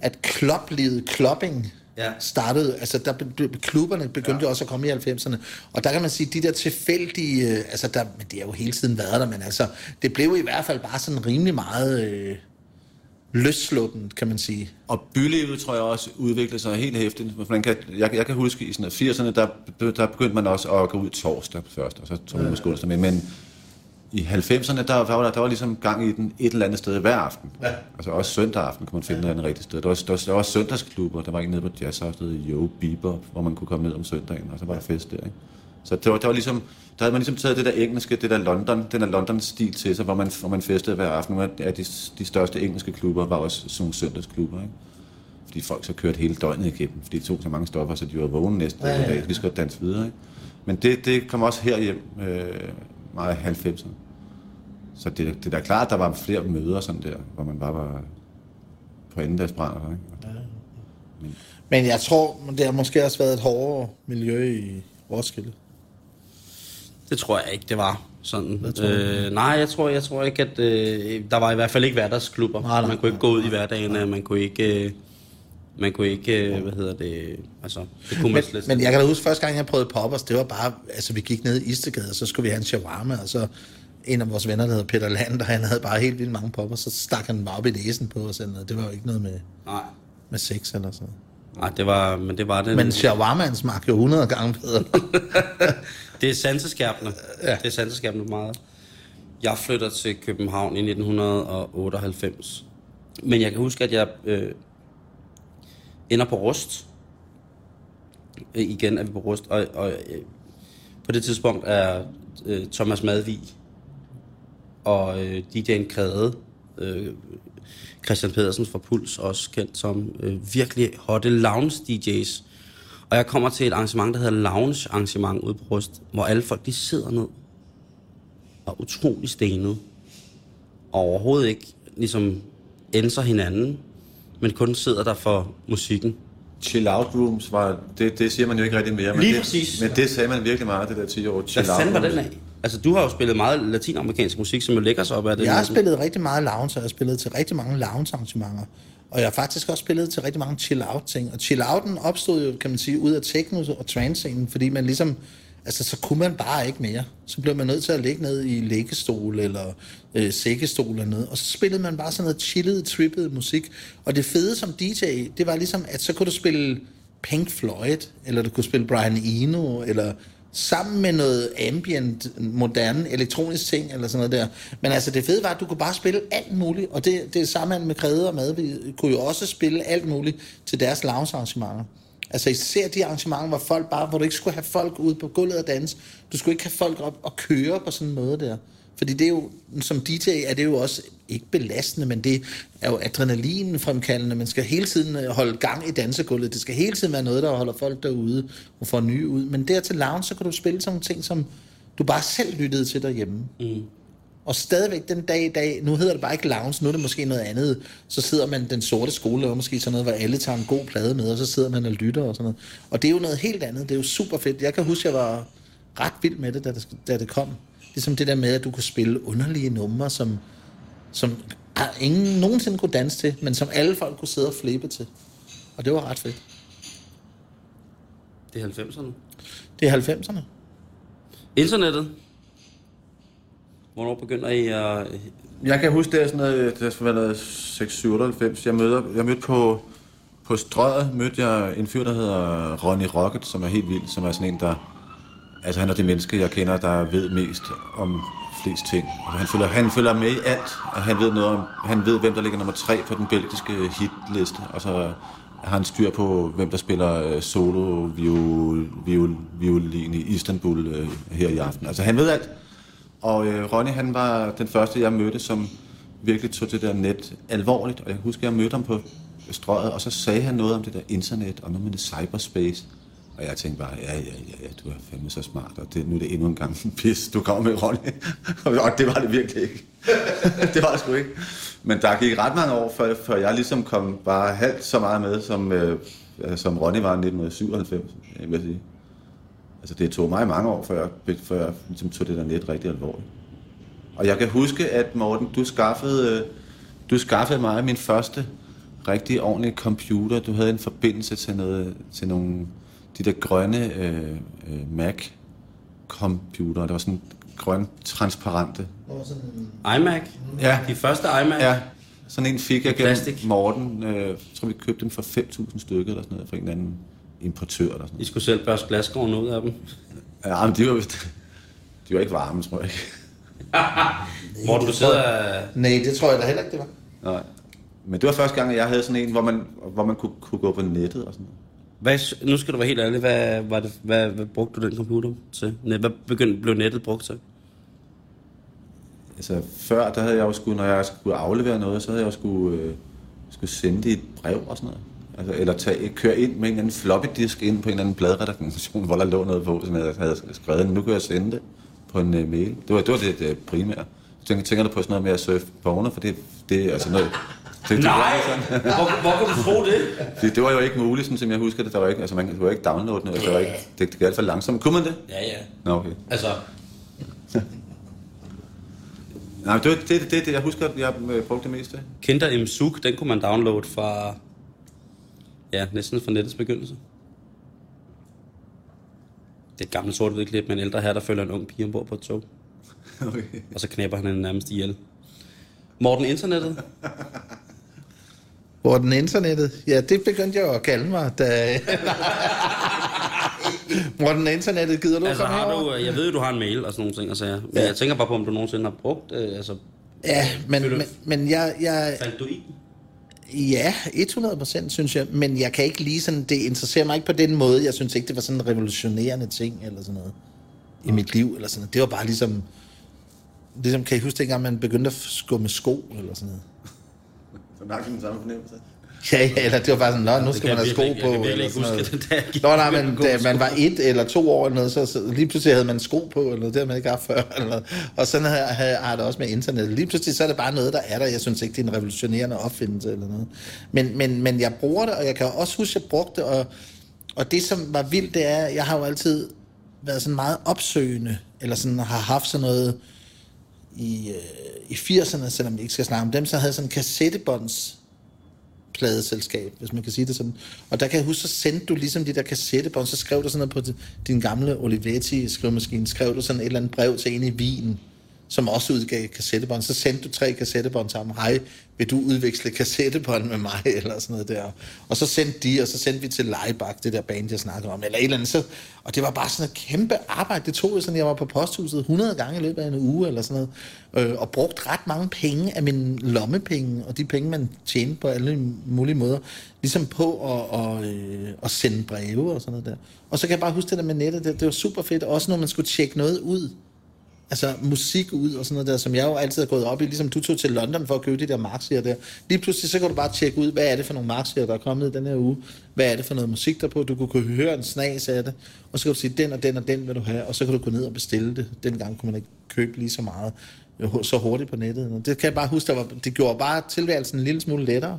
at kloplivet, klopping, ja. startede, altså der, klubberne begyndte ja. også at komme i 90'erne, og der kan man sige, de der tilfældige, øh, altså der, men det har jo hele tiden været der, men altså, det blev i hvert fald bare sådan rimelig meget øh, løssluppen, kan man sige. Og bylivet, tror jeg også, udviklede sig helt hæftigt. Man kan, jeg, jeg kan huske, i sådan 80'erne, der, der begyndte man også at gå ud torsdag først, og så tog man måske onsdag med, men i 90'erne, der, der, var der, der var ligesom gang i den et eller andet sted hver aften. Ja. Altså også søndag aften kunne man finde ja. et rigtigt sted. Der var, der, der var søndagsklubber, der var ikke nede på Jazz House, der Yo Bieber, hvor man kunne komme ned om søndagen, og så var der fest der. Ikke? Så det var, det var ligesom, der havde man ligesom taget det der engelske, det der London, den der London-stil til sig, hvor man, hvor man festede hver aften. Ja, de, de største engelske klubber var også sådan nogle søndagsklubber, ikke? Fordi folk så kørte hele døgnet igennem, fordi de tog så mange stoffer, så de var vågne næste ja, ja, ja. dag. De skulle danse videre, ikke? Men det, det kom også her hjem øh, meget 90'erne. Så det, det er da klart, at der var flere møder sådan der, hvor man bare var på endedagsbrænder. Ikke? Ja. Men, Men jeg tror, det har måske også været et hårdere miljø i Roskilde. Det tror jeg ikke, det var sådan. Øh, nej, jeg tror, jeg tror ikke, at øh, der var i hvert fald ikke hverdagsklubber. Nej, nej, man kunne ikke gå ud i hverdagen, nej. man kunne ikke... Øh, man kunne ikke, øh, hvad hedder det, altså, det kunne man slet Men jeg kan da huske, første gang jeg prøvede poppers, det var bare, altså vi gik ned i Istegade, og så skulle vi have en shawarma, og så en af vores venner, der hedder Peter Land, og han havde bare helt vildt mange popper, så stak han bare op i næsen på os. Det var jo ikke noget med, Nej. med sex eller sådan Nej, det var, men det var det. Men shawarmaen smagte jo 100 gange bedre. det er sanseskærpende. Ja. Det er sanseskærpende meget. Jeg flytter til København i 1998. Men jeg kan huske, at jeg øh, ender på Rust. Øh, igen er vi på Rust. Og, og øh, på det tidspunkt er øh, Thomas Madvig og øh, DJ'en Krede, øh, Christian Pedersen fra Puls, også kendt som øh, virkelig hotte lounge DJ's. Og jeg kommer til et arrangement, der hedder Lounge Arrangement ude på Rust, hvor alle folk, de sidder ned og er utrolig stenet. Og overhovedet ikke ligesom ændrer hinanden, men kun sidder der for musikken. Chill out rooms var, det, det siger man jo ikke rigtig mere. Men Lige det, præcis. Men det sagde man virkelig meget, det der 10 år. Chill Hvad fanden var den af? Altså, du har jo spillet meget latinamerikansk musik, som jo lægger sig op af det. Jeg har spillet rigtig meget lounge, og jeg har spillet til rigtig mange lounge-arrangementer. Og jeg har faktisk også spillet til rigtig mange chill-out-ting. Og chill-outen opstod jo, kan man sige, ud af techno og trance-scenen, fordi man ligesom, altså så kunne man bare ikke mere. Så blev man nødt til at ligge ned i læggestol eller øh, sækkestol eller noget. Og så spillede man bare sådan noget chillet, trippet musik. Og det fede som DJ, det var ligesom, at så kunne du spille Pink Floyd, eller du kunne spille Brian Eno, eller sammen med noget ambient, moderne, elektronisk ting, eller sådan noget der. Men altså, det fede var, at du kunne bare spille alt muligt, og det, det er sammen med Krede og Mad, vi kunne jo også spille alt muligt til deres lounge-arrangementer. Altså især de arrangementer, hvor folk bare, hvor du ikke skulle have folk ude på gulvet og danse. Du skulle ikke have folk op og køre på sådan en måde der. Fordi det er jo, som DJ er det jo også ikke belastende, men det er jo adrenalin fremkaldende. Man skal hele tiden øh, holde gang i dansegulvet. Det skal hele tiden være noget, der holder folk derude og får nye ud. Men der til lounge, så kan du spille sådan nogle ting, som du bare selv lyttede til derhjemme. Mm. Og stadigvæk den dag i dag, nu hedder det bare ikke lounge, nu er det måske noget andet. Så sidder man den sorte skole, og måske sådan noget, hvor alle tager en god plade med, og så sidder man og lytter og sådan noget. Og det er jo noget helt andet. Det er jo super fedt. Jeg kan huske, jeg var ret vild med det, da det, da det kom. Ligesom det der med, at du kunne spille underlige numre, som, som ingen nogensinde kunne danse til, men som alle folk kunne sidde og flippe til. Og det var ret fedt. Det er 90'erne? Det er 90'erne. Internettet? Hvornår begynder I at... Jeg kan huske, det er sådan noget, det er været 6-97. Jeg, møder, jeg mødte på, på strøget, mødte jeg en fyr, der hedder Ronny Rocket, som er helt vild, som er sådan en, der Altså han er det menneske, jeg kender, der ved mest om flest ting. Altså, han, følger, han følger med i alt, og han ved noget om, han ved, hvem der ligger nummer tre på den belgiske hitliste. Og så har han styr på, hvem der spiller øh, solo viol, viol, violin i Istanbul øh, her i aften. Altså han ved alt. Og øh, Ronny, han var den første, jeg mødte, som virkelig tog det der net alvorligt. Og jeg husker, jeg mødte ham på strøget, og så sagde han noget om det der internet, og noget med det cyberspace. Og jeg tænkte bare, ja, ja, ja, ja du er fandme så smart, og det, nu er det endnu en gang pis, du kommer med, Ronny. og det var det virkelig ikke. det var det sgu ikke. Men der gik ret mange år, før, før jeg ligesom kom bare halvt så meget med, som, øh, som Ronny var i 1997, jeg vil sige. Altså det tog mig mange år, før jeg, før jeg ligesom tog det der net rigtig alvorligt. Og jeg kan huske, at Morten, du skaffede, øh, du skaffede mig min første rigtig ordentlige computer. Du havde en forbindelse til, noget, til nogle de der grønne øh, øh, Mac-computer. Det var sådan grøn, transparente. iMac? Ja. De første iMac? Ja, sådan en fik jeg gennem Plastik. Morten. Øh, jeg tror, vi købte dem for 5.000 stykker eller sådan noget, fra en eller anden importør eller sådan I noget. skulle selv børste glasgården ud af dem. Ja, men de var, de var ikke varme, tror jeg ikke. Morten, du sidder... Nej, det tror jeg da heller ikke, det var. Nej. Men det var første gang, at jeg havde sådan en, hvor man, hvor man kunne, kunne gå på nettet og sådan noget. Hvad, nu skal du være helt ærlig. Hvad, var det, hvad, hvad brugte du den computer til? Hvad begyndte, blev nettet brugt til? Altså før, der havde jeg jo skulle, når jeg skulle aflevere noget, så havde jeg jo skulle, øh, skulle sende det et brev og sådan noget. Altså, eller tage, køre ind med en eller anden floppy disk ind på en eller anden bladredaktion, hvor der lå noget på, som jeg havde skrevet. Nu kan jeg sende det på en uh, mail. Det var det, var det, uh, primære. Så tænker, tænker du på sådan noget med at surfe porno, for det, det er altså noget... Det, det, Nej! Sådan. Hvor, hvor kan du tro det? Det, det, var jo ikke muligt, sådan som jeg husker det. Der var ikke, altså man kunne jo ikke downloade noget. Der var ikke, det, det gik alt for langsomt. Kunne man det? Ja, ja. Nå, okay. Altså, Nej, det, var- det, det, det, jeg husker, at jeg øh, brugte det meste. Kinder M Suk, den kunne man downloade fra... Ja, næsten fra nettets begyndelse. Det er et gammelt sort klip med en ældre her, der følger en ung pige ombord på et tog. Okay. Og så knæpper han hende nærmest ihjel. Morten, internettet? Hvor den internettet? Ja, det begyndte jeg at kalde mig, da... Hvor den internettet gider du Altså, komme har herover? du, jeg ved du har en mail og sådan nogle ting, og sager. Men Ja. jeg tænker bare på, om du nogensinde har brugt... Øh, altså, Ja, men, men, men jeg, jeg, faldt du i? Ja, 100 procent, synes jeg. Men jeg kan ikke lige sådan, det interesserer mig ikke på den måde. Jeg synes ikke, det var sådan en revolutionerende ting, eller sådan noget, i mit liv, eller sådan noget. Det var bare ligesom, ligesom, kan I huske dengang, man begyndte at skå med sko, eller sådan noget? Så nok den samme fornemmelse. Ja, ja, eller det var bare sådan, nå, nu skal man have sko virkelig- på, jeg kan eller ikke sådan huske noget. det, jeg gik Nå, nej, men da man var et eller to år eller noget, så, så lige pludselig havde man sko på, eller det havde man ikke haft før. Eller noget. Og sådan har, har, har det også med internet. Lige pludselig så er det bare noget, der er der. Jeg synes ikke, det er en revolutionerende opfindelse eller noget. Men, men, men jeg bruger det, og jeg kan også huske, at jeg brugte det, og, og det, som var vildt, det er, jeg har jo altid været sådan meget opsøgende, eller sådan har haft sådan noget i, øh, i 80'erne, selvom vi ikke skal snakke om dem, så havde sådan en kassettebånds pladeselskab, hvis man kan sige det sådan. Og der kan jeg huske, så sendte du ligesom de der kassettebånd, så skrev du sådan noget på din gamle Olivetti-skrivemaskine, skrev du sådan et eller andet brev til en i Wien, som også udgav kassettebånd. Så sendte du tre kassettebånd sammen. Hej, vil du udveksle kassettebånd med mig? Eller sådan noget der. Og så sendte de, og så sendte vi til Leibach, det der band, jeg snakkede om. Eller et eller andet. Så, og det var bare sådan et kæmpe arbejde. Det tog jo sådan, jeg var på posthuset 100 gange i løbet af en uge, eller sådan noget. Øh, og brugt ret mange penge af mine lommepenge, og de penge, man tjente på alle mulige måder, ligesom på at, og, øh, at sende breve og sådan noget der. Og så kan jeg bare huske det der med nettet, det, det var super fedt, også når man skulle tjekke noget ud altså musik ud og sådan noget der, som jeg jo altid har gået op i, ligesom du tog til London for at købe de der marksier der. Lige pludselig så kan du bare tjekke ud, hvad er det for nogle marksier, der er kommet i den her uge, hvad er det for noget musik der på, du kunne kunne høre en snas af det, og så kan du sige, den og den og den vil du have, og så kan du gå ned og bestille det. Dengang kunne man ikke købe lige så meget så hurtigt på nettet. Det kan jeg bare huske, der var, det gjorde bare tilværelsen en lille smule lettere,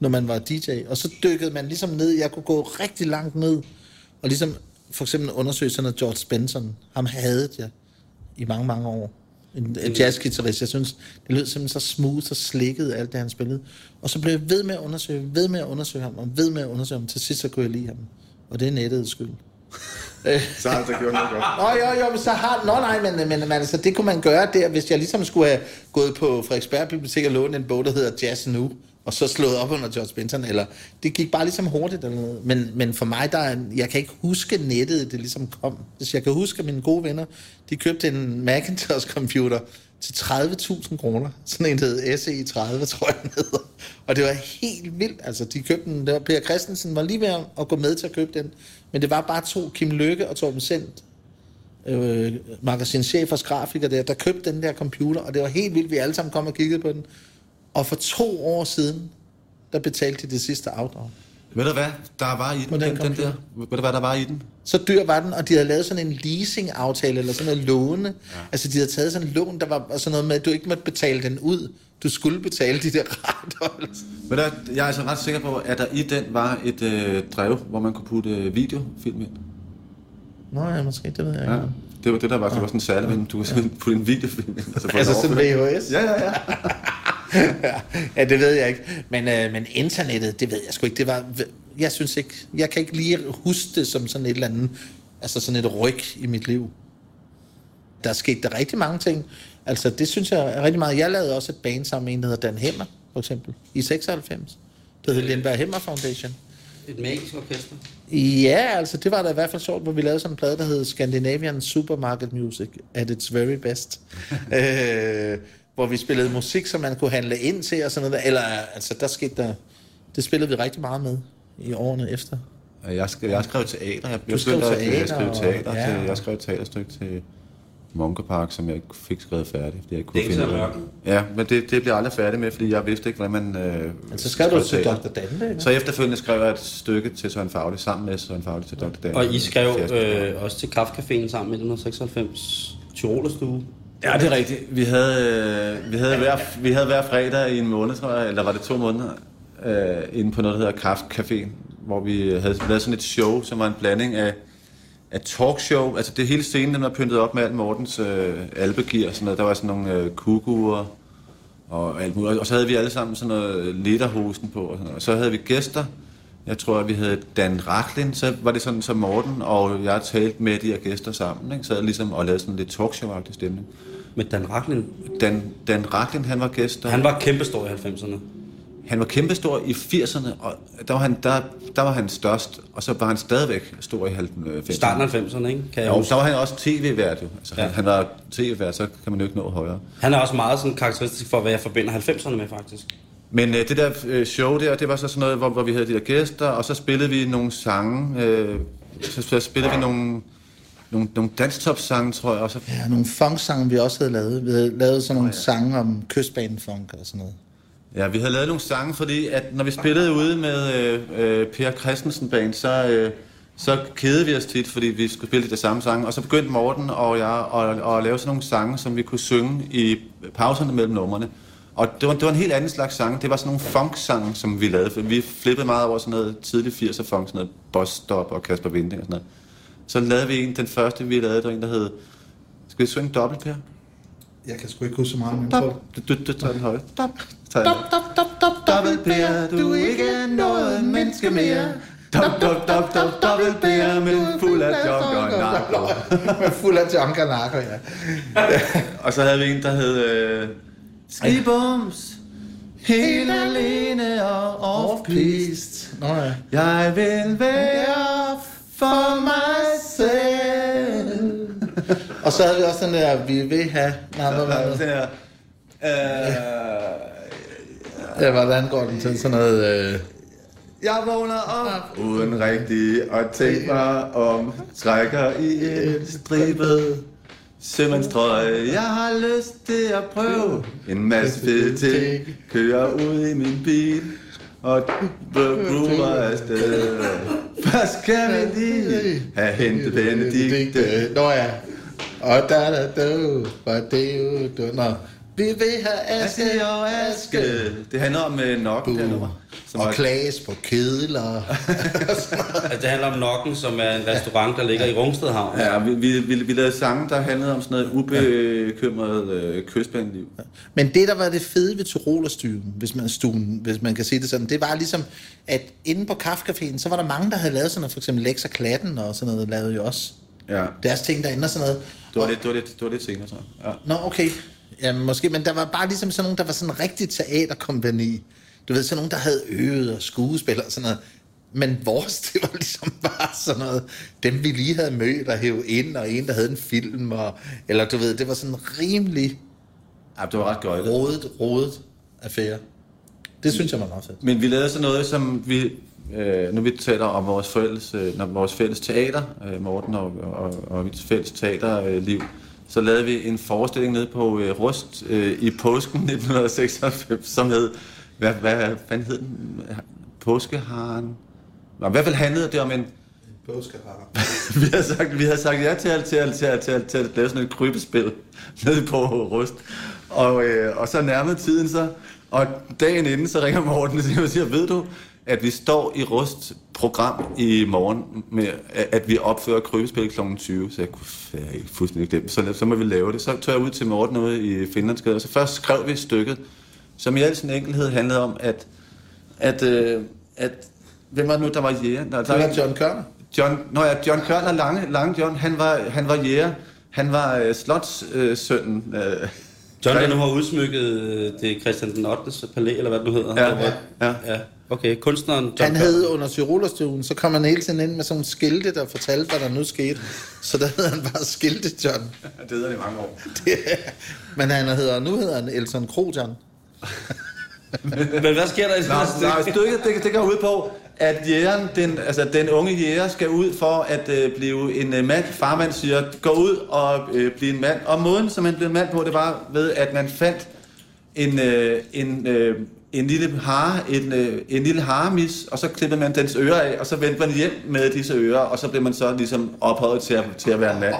når man var DJ. Og så dykkede man ligesom ned, jeg kunne gå rigtig langt ned, og ligesom for eksempel undersøge sådan noget George Benson, ham havde jeg i mange, mange år. En, jazzgitarrist. Jeg synes, det lød simpelthen så smooth og slikket alt det, han spillede. Og så blev jeg ved med at undersøge, ved med at undersøge ham, og ved med at undersøge ham. Til sidst så kunne jeg lide ham. Og det er nettets skyld. Så har han så gjort noget godt. Nå, jo, jo, men så har... Nå, nej, men, men, men altså, det kunne man gøre der, hvis jeg ligesom skulle have gået på Frederiksberg Bibliotek og lånt en bog, der hedder Jazz Nu, og så slået op under George Benson, eller det gik bare ligesom hurtigt eller noget. Men, men for mig, der er, jeg kan ikke huske nettet, det ligesom kom. Hvis jeg kan huske, at mine gode venner, de købte en Macintosh computer til 30.000 kroner. Sådan en, der hed SE30, tror jeg, den hedder. Og det var helt vildt. Altså, de købte den. Det var Per Christensen var lige ved at gå med til at købe den. Men det var bare to, Kim Lykke og Torben Sendt, øh, magasinchefers grafiker der, der købte den der computer, og det var helt vildt, vi alle sammen kom og kiggede på den. Og for to år siden, der betalte de det sidste afdrag. Ved du hvad, der var i den, den den, der? Ved du hvad, der var i den? Så dyr var den, og de havde lavet sådan en leasing-aftale, eller sådan noget låne. Ja. Altså, de havde taget sådan en lån, der var sådan noget med, at du ikke måtte betale den ud. Du skulle betale de der retter. du, hvad, jeg er altså ret sikker på, at der i den var et øh, drev, hvor man kunne putte øh, videofilm ind. Nå ja, måske, det ved jeg ikke. Ja. Det var det, der var, det var sådan en særlig, men du kunne simpelthen putte en videofilm ind. Altså, Altså sådan. VHS? Ja, ja, ja. ja, det ved jeg ikke. Men, øh, men internettet, det ved jeg sgu ikke. Det var, jeg synes ikke, jeg kan ikke lige huske det som sådan et eller andet, altså sådan et ryg i mit liv. Der er sket der rigtig mange ting. Altså, det synes jeg er rigtig meget. Jeg lavede også et band sammen med en, der hedder Dan Hemmer, for eksempel, i 96. Det hed Lindberg Hemmer Foundation. Et magisk orkester. Ja, altså det var da i hvert fald sjovt, hvor vi lavede sådan en plade, der hed Scandinavian Supermarket Music at its very best. øh, hvor vi spillede musik, som man kunne handle ind til og sådan noget. Eller altså, der skete der... Det spillede vi rigtig meget med i årene efter. Jeg skrev, jeg skrev teater. Jeg, skrev teater, Jeg skrev og- teater. ja. Til, jeg skrev et teaterstykke til Munkepark, som jeg ikke fik skrevet færdigt, fordi jeg ikke kunne Det er finde det. Ja, men det, det blev jeg aldrig færdig med, fordi jeg vidste ikke, hvordan man øh, Men så skrev du til. Dr. Dante, ikke? Så efterfølgende skrev jeg et stykke til Søren Fagli, sammen med Søren Fagli til Dr. Dan. Og I skrev øh, også til Kraftcaféen sammen i 1996. Tyrolerstue. Ja, det er rigtigt. Vi havde, øh, vi havde, hver, vi havde hver fredag i en måned, tror jeg, eller var det to måneder, øh, inde på noget, der hedder Kraftcaféen, hvor vi havde lavet sådan et show, som var en blanding af, af talkshow. Altså det hele scenen, den var pyntet op med alt Mortens øh, albegear og sådan noget. Der var sådan nogle øh, kuguer og alt muligt. Og så havde vi alle sammen sådan noget lederhosen på og sådan noget. Og så havde vi gæster. Jeg tror, at vi havde Dan Racklin. Så var det sådan, som Morten og jeg talte med de her gæster sammen. Ikke? Så ligesom og lavede sådan lidt talkshow-agtig stemning. Med Dan Racklin. Dan, Dan Racklin, han var gæst der. Han var kæmpestor i 90'erne. han var kæmpestor i 80'erne, og der var, han, der, der var han størst, og så var han stadigvæk stor i 90'erne. Starten af 90'erne, ikke? Kan jeg Jo, huske. så var han også tv-vært jo. Altså, ja. han, han var tv-vært, så kan man jo ikke nå højere. Han er også meget sådan karakteristisk for, hvad jeg forbinder 90'erne med, faktisk. Men øh, det der øh, show der, det var så sådan noget, hvor, hvor vi havde de der gæster, og så spillede vi nogle sange. Øh, så, så spillede vi nogle, nogle, nogle dansktop-sange, tror jeg. Og så, Ja, nogle funk-sange, vi også havde lavet. Vi havde lavet sådan nogle sange om kystbanefunk og sådan noget. Ja, vi havde lavet nogle sange, fordi at når vi spillede ude med øh, øh, Per Christensen Band, så, øh, så kedede vi os tit, fordi vi skulle spille de samme sange. Og så begyndte Morten og jeg at, at lave sådan nogle sange, som vi kunne synge i pauserne mellem numrene. Og det var, det var en helt anden slags sang. Det var sådan nogle funk-sange, som vi lavede. For vi flippede meget over sådan noget tidlig 80'er funk, sådan noget Boss Stop og Kasper Vinding og sådan noget. Så lavede vi en, den første vi lavede, der var en, der hed... Skal vi synge dobbelt, Per? Jeg kan sgu ikke huske så meget, men Stop. Du, du, du tager den højt. Stop. Stop, stop, stop, stop, dobbelt Per, du er ikke noget menneske mere. Dop, dop, dop, dop, dobbelt Per, men fuld af junk og narko. Med fuld af junk og narko, ja. Og så havde vi en, der hed... Øh, Skibums, helt alene og off-piste. Nå ja. Jeg vil være for mig. Og så havde vi også den der, vi vil have... Nej, hvad var det? Den her, øh, Ja, hvordan går den til sådan noget... Øh... Jeg vågner op uden rigtig at tænke mig om. Trækker i en stribet sømandstrøje. Jeg har lyst til at prøve en masse fede ting. Kører ud i min bil og bruger afsted. Først skal vi lige have hentet Benedikte? Nå ja. Og da da da, var det jo du. Nå. Vi vil have aske og aske Det handler om uh, nok det her nummer som og klages på kedler. Altså, det handler om Nokken, som er en restaurant, der ligger i Rungsted Havn. Ja, vi, vi, vi, vi lavede sange, der handlede om sådan noget ubekymret øh, kystbaneliv. Men det, der var det fede ved Tyrolerstuen, hvis man, stuen, hvis man kan sige det sådan, det var ligesom, at inde på Kaffecaféen, så var der mange, der havde lavet sådan noget, for eksempel Lex og Klatten og sådan noget, lavede jo også Ja. deres ting derinde og sådan noget. Det var, lidt, det, var lidt, det var lidt senere, jeg. Ja. Nå, okay. Ja, måske, men der var bare ligesom sådan nogen, der var sådan en rigtig teaterkompani. Du ved, sådan nogen, der havde øvet og skuespil og sådan noget. Men vores, det var ligesom bare sådan noget, dem vi lige havde mødt og hævet ind, og en, der havde en film, og, eller du ved, det var sådan en rimelig ja, det var ret gøjlet. rodet, rodet affære. Det synes jeg var meget fedt. Men vi lavede så noget, som vi... Øh, nu vi taler om vores fælles, øh, når vores fælles teater, øh, Morten og, og, og mit fælles teaterliv, så lavede vi en forestilling nede på øh, Rust øh, i påsken 1996, som hed... Hvad, hvad fanden hed den? Påskeharen? Nå, I hvert fald handlede det om en... Påskehar. vi havde sagt, vi havde sagt ja til til, til, til, at, til at lave sådan et krybespil nede på Rust. Og, øh, og så nærmede tiden så, og dagen inden, så ringer Morten og siger, ved du, at vi står i Rust program i morgen med, at vi opfører krybespil kl. 20, så jeg kunne jeg ikke fuldstændig glemt, så, så må vi lave det. Så tog jeg ud til Morten ude i Finlandsgade, og så først skrev vi stykket, som i al sin enkelhed handlede om, at, at, øh, at hvem var det nu, der var jæger? Der, Det var John Kørner. John, nå ja, John Kørner, Lange, Lange John, han var, han var jæger. Han var øh, slotssønnen. Øh, John, der nu har udsmykket øh, det Christian den 8. palæ, eller hvad det nu hedder. Ja, var- ja. ja. Okay, kunstneren John Han havde under Tyrolerstuen, så kom han hele tiden ind med sådan nogle skilte, der fortalte, hvad der nu skete. Så der hed han bare Skilte John. det hedder det i mange år. Men han hedder, nu hedder han Elton Kro John. Men hvad sker der i Nej, nej, stykket det, det går ud på, at jægeren, den, altså den unge jæger skal ud for at øh, blive en øh, mand. Farmand siger, gå ud og øh, blive en mand. Og måden, som man blev en mand på, det var ved, at man fandt en, øh, en, øh, en lille hare, en, øh, en lille haremis, og så klippede man dens ører af, og så vendte man hjem med disse ører, og så blev man så ligesom ophøjet til at, til at være en mand.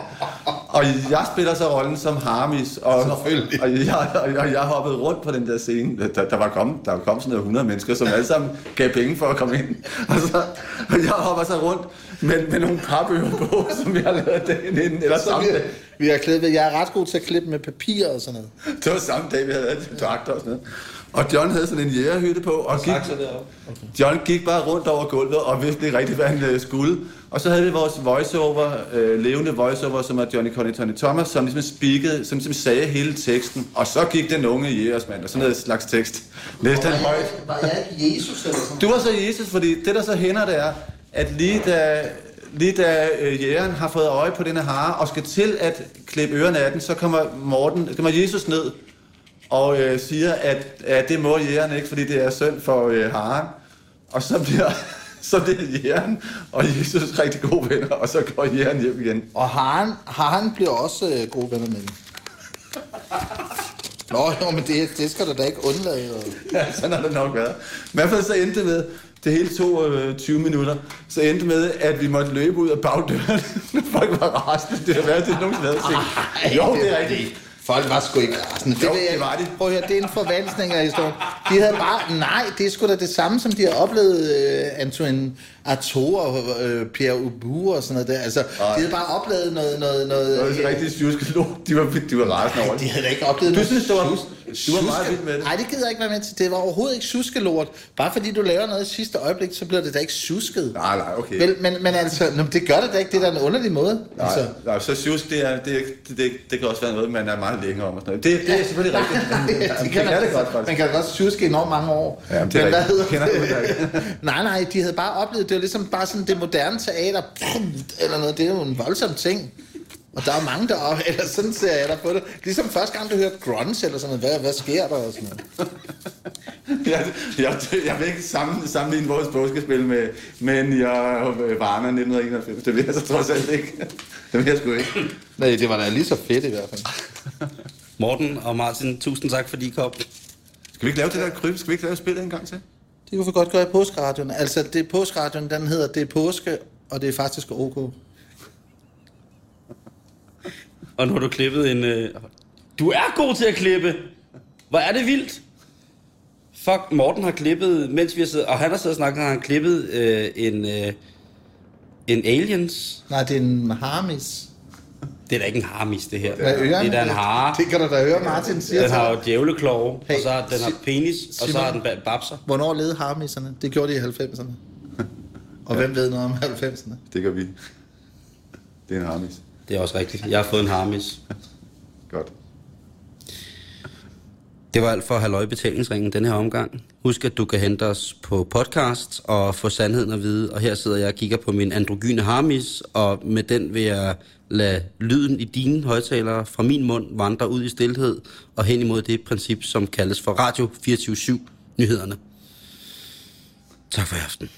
Og jeg spiller så rollen som haremis, og, og, jeg, og, og jeg hoppede rundt på den der scene. Der, der var kommet, der var kommet sådan noget 100 mennesker, som alle sammen gav penge for at komme ind. Og, så, og jeg hopper så rundt med, med nogle papører på, som jeg har lavet dagen inden, eller samme dag. vi har klippet, jeg er ret god til at klippe med papir og sådan noget. Det var samme dag, vi havde dragter og sådan noget. Og John havde sådan en jægerhytte på, og gik, John gik bare rundt over gulvet og vidste ikke rigtigt, hvad han øh, skulle. Og så havde vi vores voiceover, øh, levende voiceover, som er Johnny Conny Tony Thomas, som ligesom speakede, som ligesom sagde hele teksten. Og så gik den unge jægersmand, og sådan noget slags tekst. Læste han højt. Var jeg Jesus eller sådan Du var så Jesus, fordi det der så hænder, det er, at lige da, lige da øh, jægeren har fået øje på denne hare, og skal til at klippe ørerne af den, så kommer Morten, kommer Jesus ned og øh, siger, at, at det må jægeren ikke, fordi det er synd for øh, haren. Og så bliver, så bliver jægeren og Jesus rigtig gode venner, og så går jægeren hjem igen. Og Haren, Haren bliver også øh, gode venner med dem. Nå, jo, men det, det skal du da ikke undlade. Ja, sådan har det nok været. I hvert fald så endte det med, det hele tog øh, 20 minutter, så endte med, at vi måtte løbe ud af bagdøren. Folk var rasende. Det har været det nogensinde havde set. Jo, det er rigtigt. Folk var sgu ikke rasende. Jo, vil jeg- det var de. Prøv at høre, det er en forvanskning af historien. De havde bare, nej, det er sgu da det samme, som de har oplevet øh, Antoine Artaud og øh, Pierre Ubu og sådan noget der. Altså, de havde bare oplevet noget... noget, noget Det var så rigtig sjuske lort. De var, de var rasende over de det. havde da ikke oplevet Du noget synes, det var, du var meget vild med det. Nej, det gider jeg ikke være med til. Det var overhovedet ikke suskelort. Bare fordi du laver noget i sidste øjeblik, så bliver det da ikke susket. Nej, nej, okay. Vel, men, men altså, nå, men det gør det da ikke. Det er da en underlig måde. Nej, Altså, nej, så sjusk, det, er, det, det, det, det kan også være noget, man er meget længere om. Og sådan noget. Det, det er selvfølgelig rigtigt. det det kan man, det godt, faktisk. man kan godt suske enormt mange år. Ja, men det er hvad hedder Kender det nej, nej, de havde bare oplevet, det var ligesom bare sådan det moderne teater, eller noget, det er jo en voldsom ting. Og der er mange der eller sådan ser jeg der på det. Ligesom første gang, du hørte grunge eller sådan noget, hvad, hvad sker der og sådan noget. jeg, jeg, jeg vil ikke sammen, sammenligne vores påskespil med, og øh, Varna 1991. Det vil jeg så trods alt ikke. Det vil jeg sgu ikke. Nej, det var da lige så fedt i hvert fald. Morten og Martin, tusind tak, fordi I kom. Skal vi ikke lave det der kryb? Skal vi ikke lave spillet en gang til? Det kunne vi godt gøre i påskeradioen. Altså, det er påskeradioen, den hedder Det er påske, og det er faktisk ok. Og nu har du klippet en... Øh... Du er god til at klippe! Hvor er det vildt! Fuck, Morten har klippet, mens vi har siddet... Og han har siddet og snakket, har han klippet øh, en... Øh, en aliens. Nej, det er en harmis. Det er da ikke en harmis, det her. Hvad er ørerne? det er da en hare. Det kan du da høre, Martin siger Den har jo djævleklove, Hey, og så har den har penis, og så har den ba- babser. Hvornår levede harmisserne? Det gjorde de i 90'erne. Og hvem ved noget om 90'erne? Det gør vi. Det er en harmis. Det er også rigtigt. Jeg har fået en harmis. Godt. Det var alt for Halløj Betalingsringen den her omgang. Husk, at du kan hente os på podcast og få sandheden at vide. Og her sidder jeg og kigger på min androgyne harmis, og med den vil jeg lade lyden i dine højtalere fra min mund vandre ud i stilhed og hen imod det princip, som kaldes for Radio 24-7 nyhederne. Tak for i aften.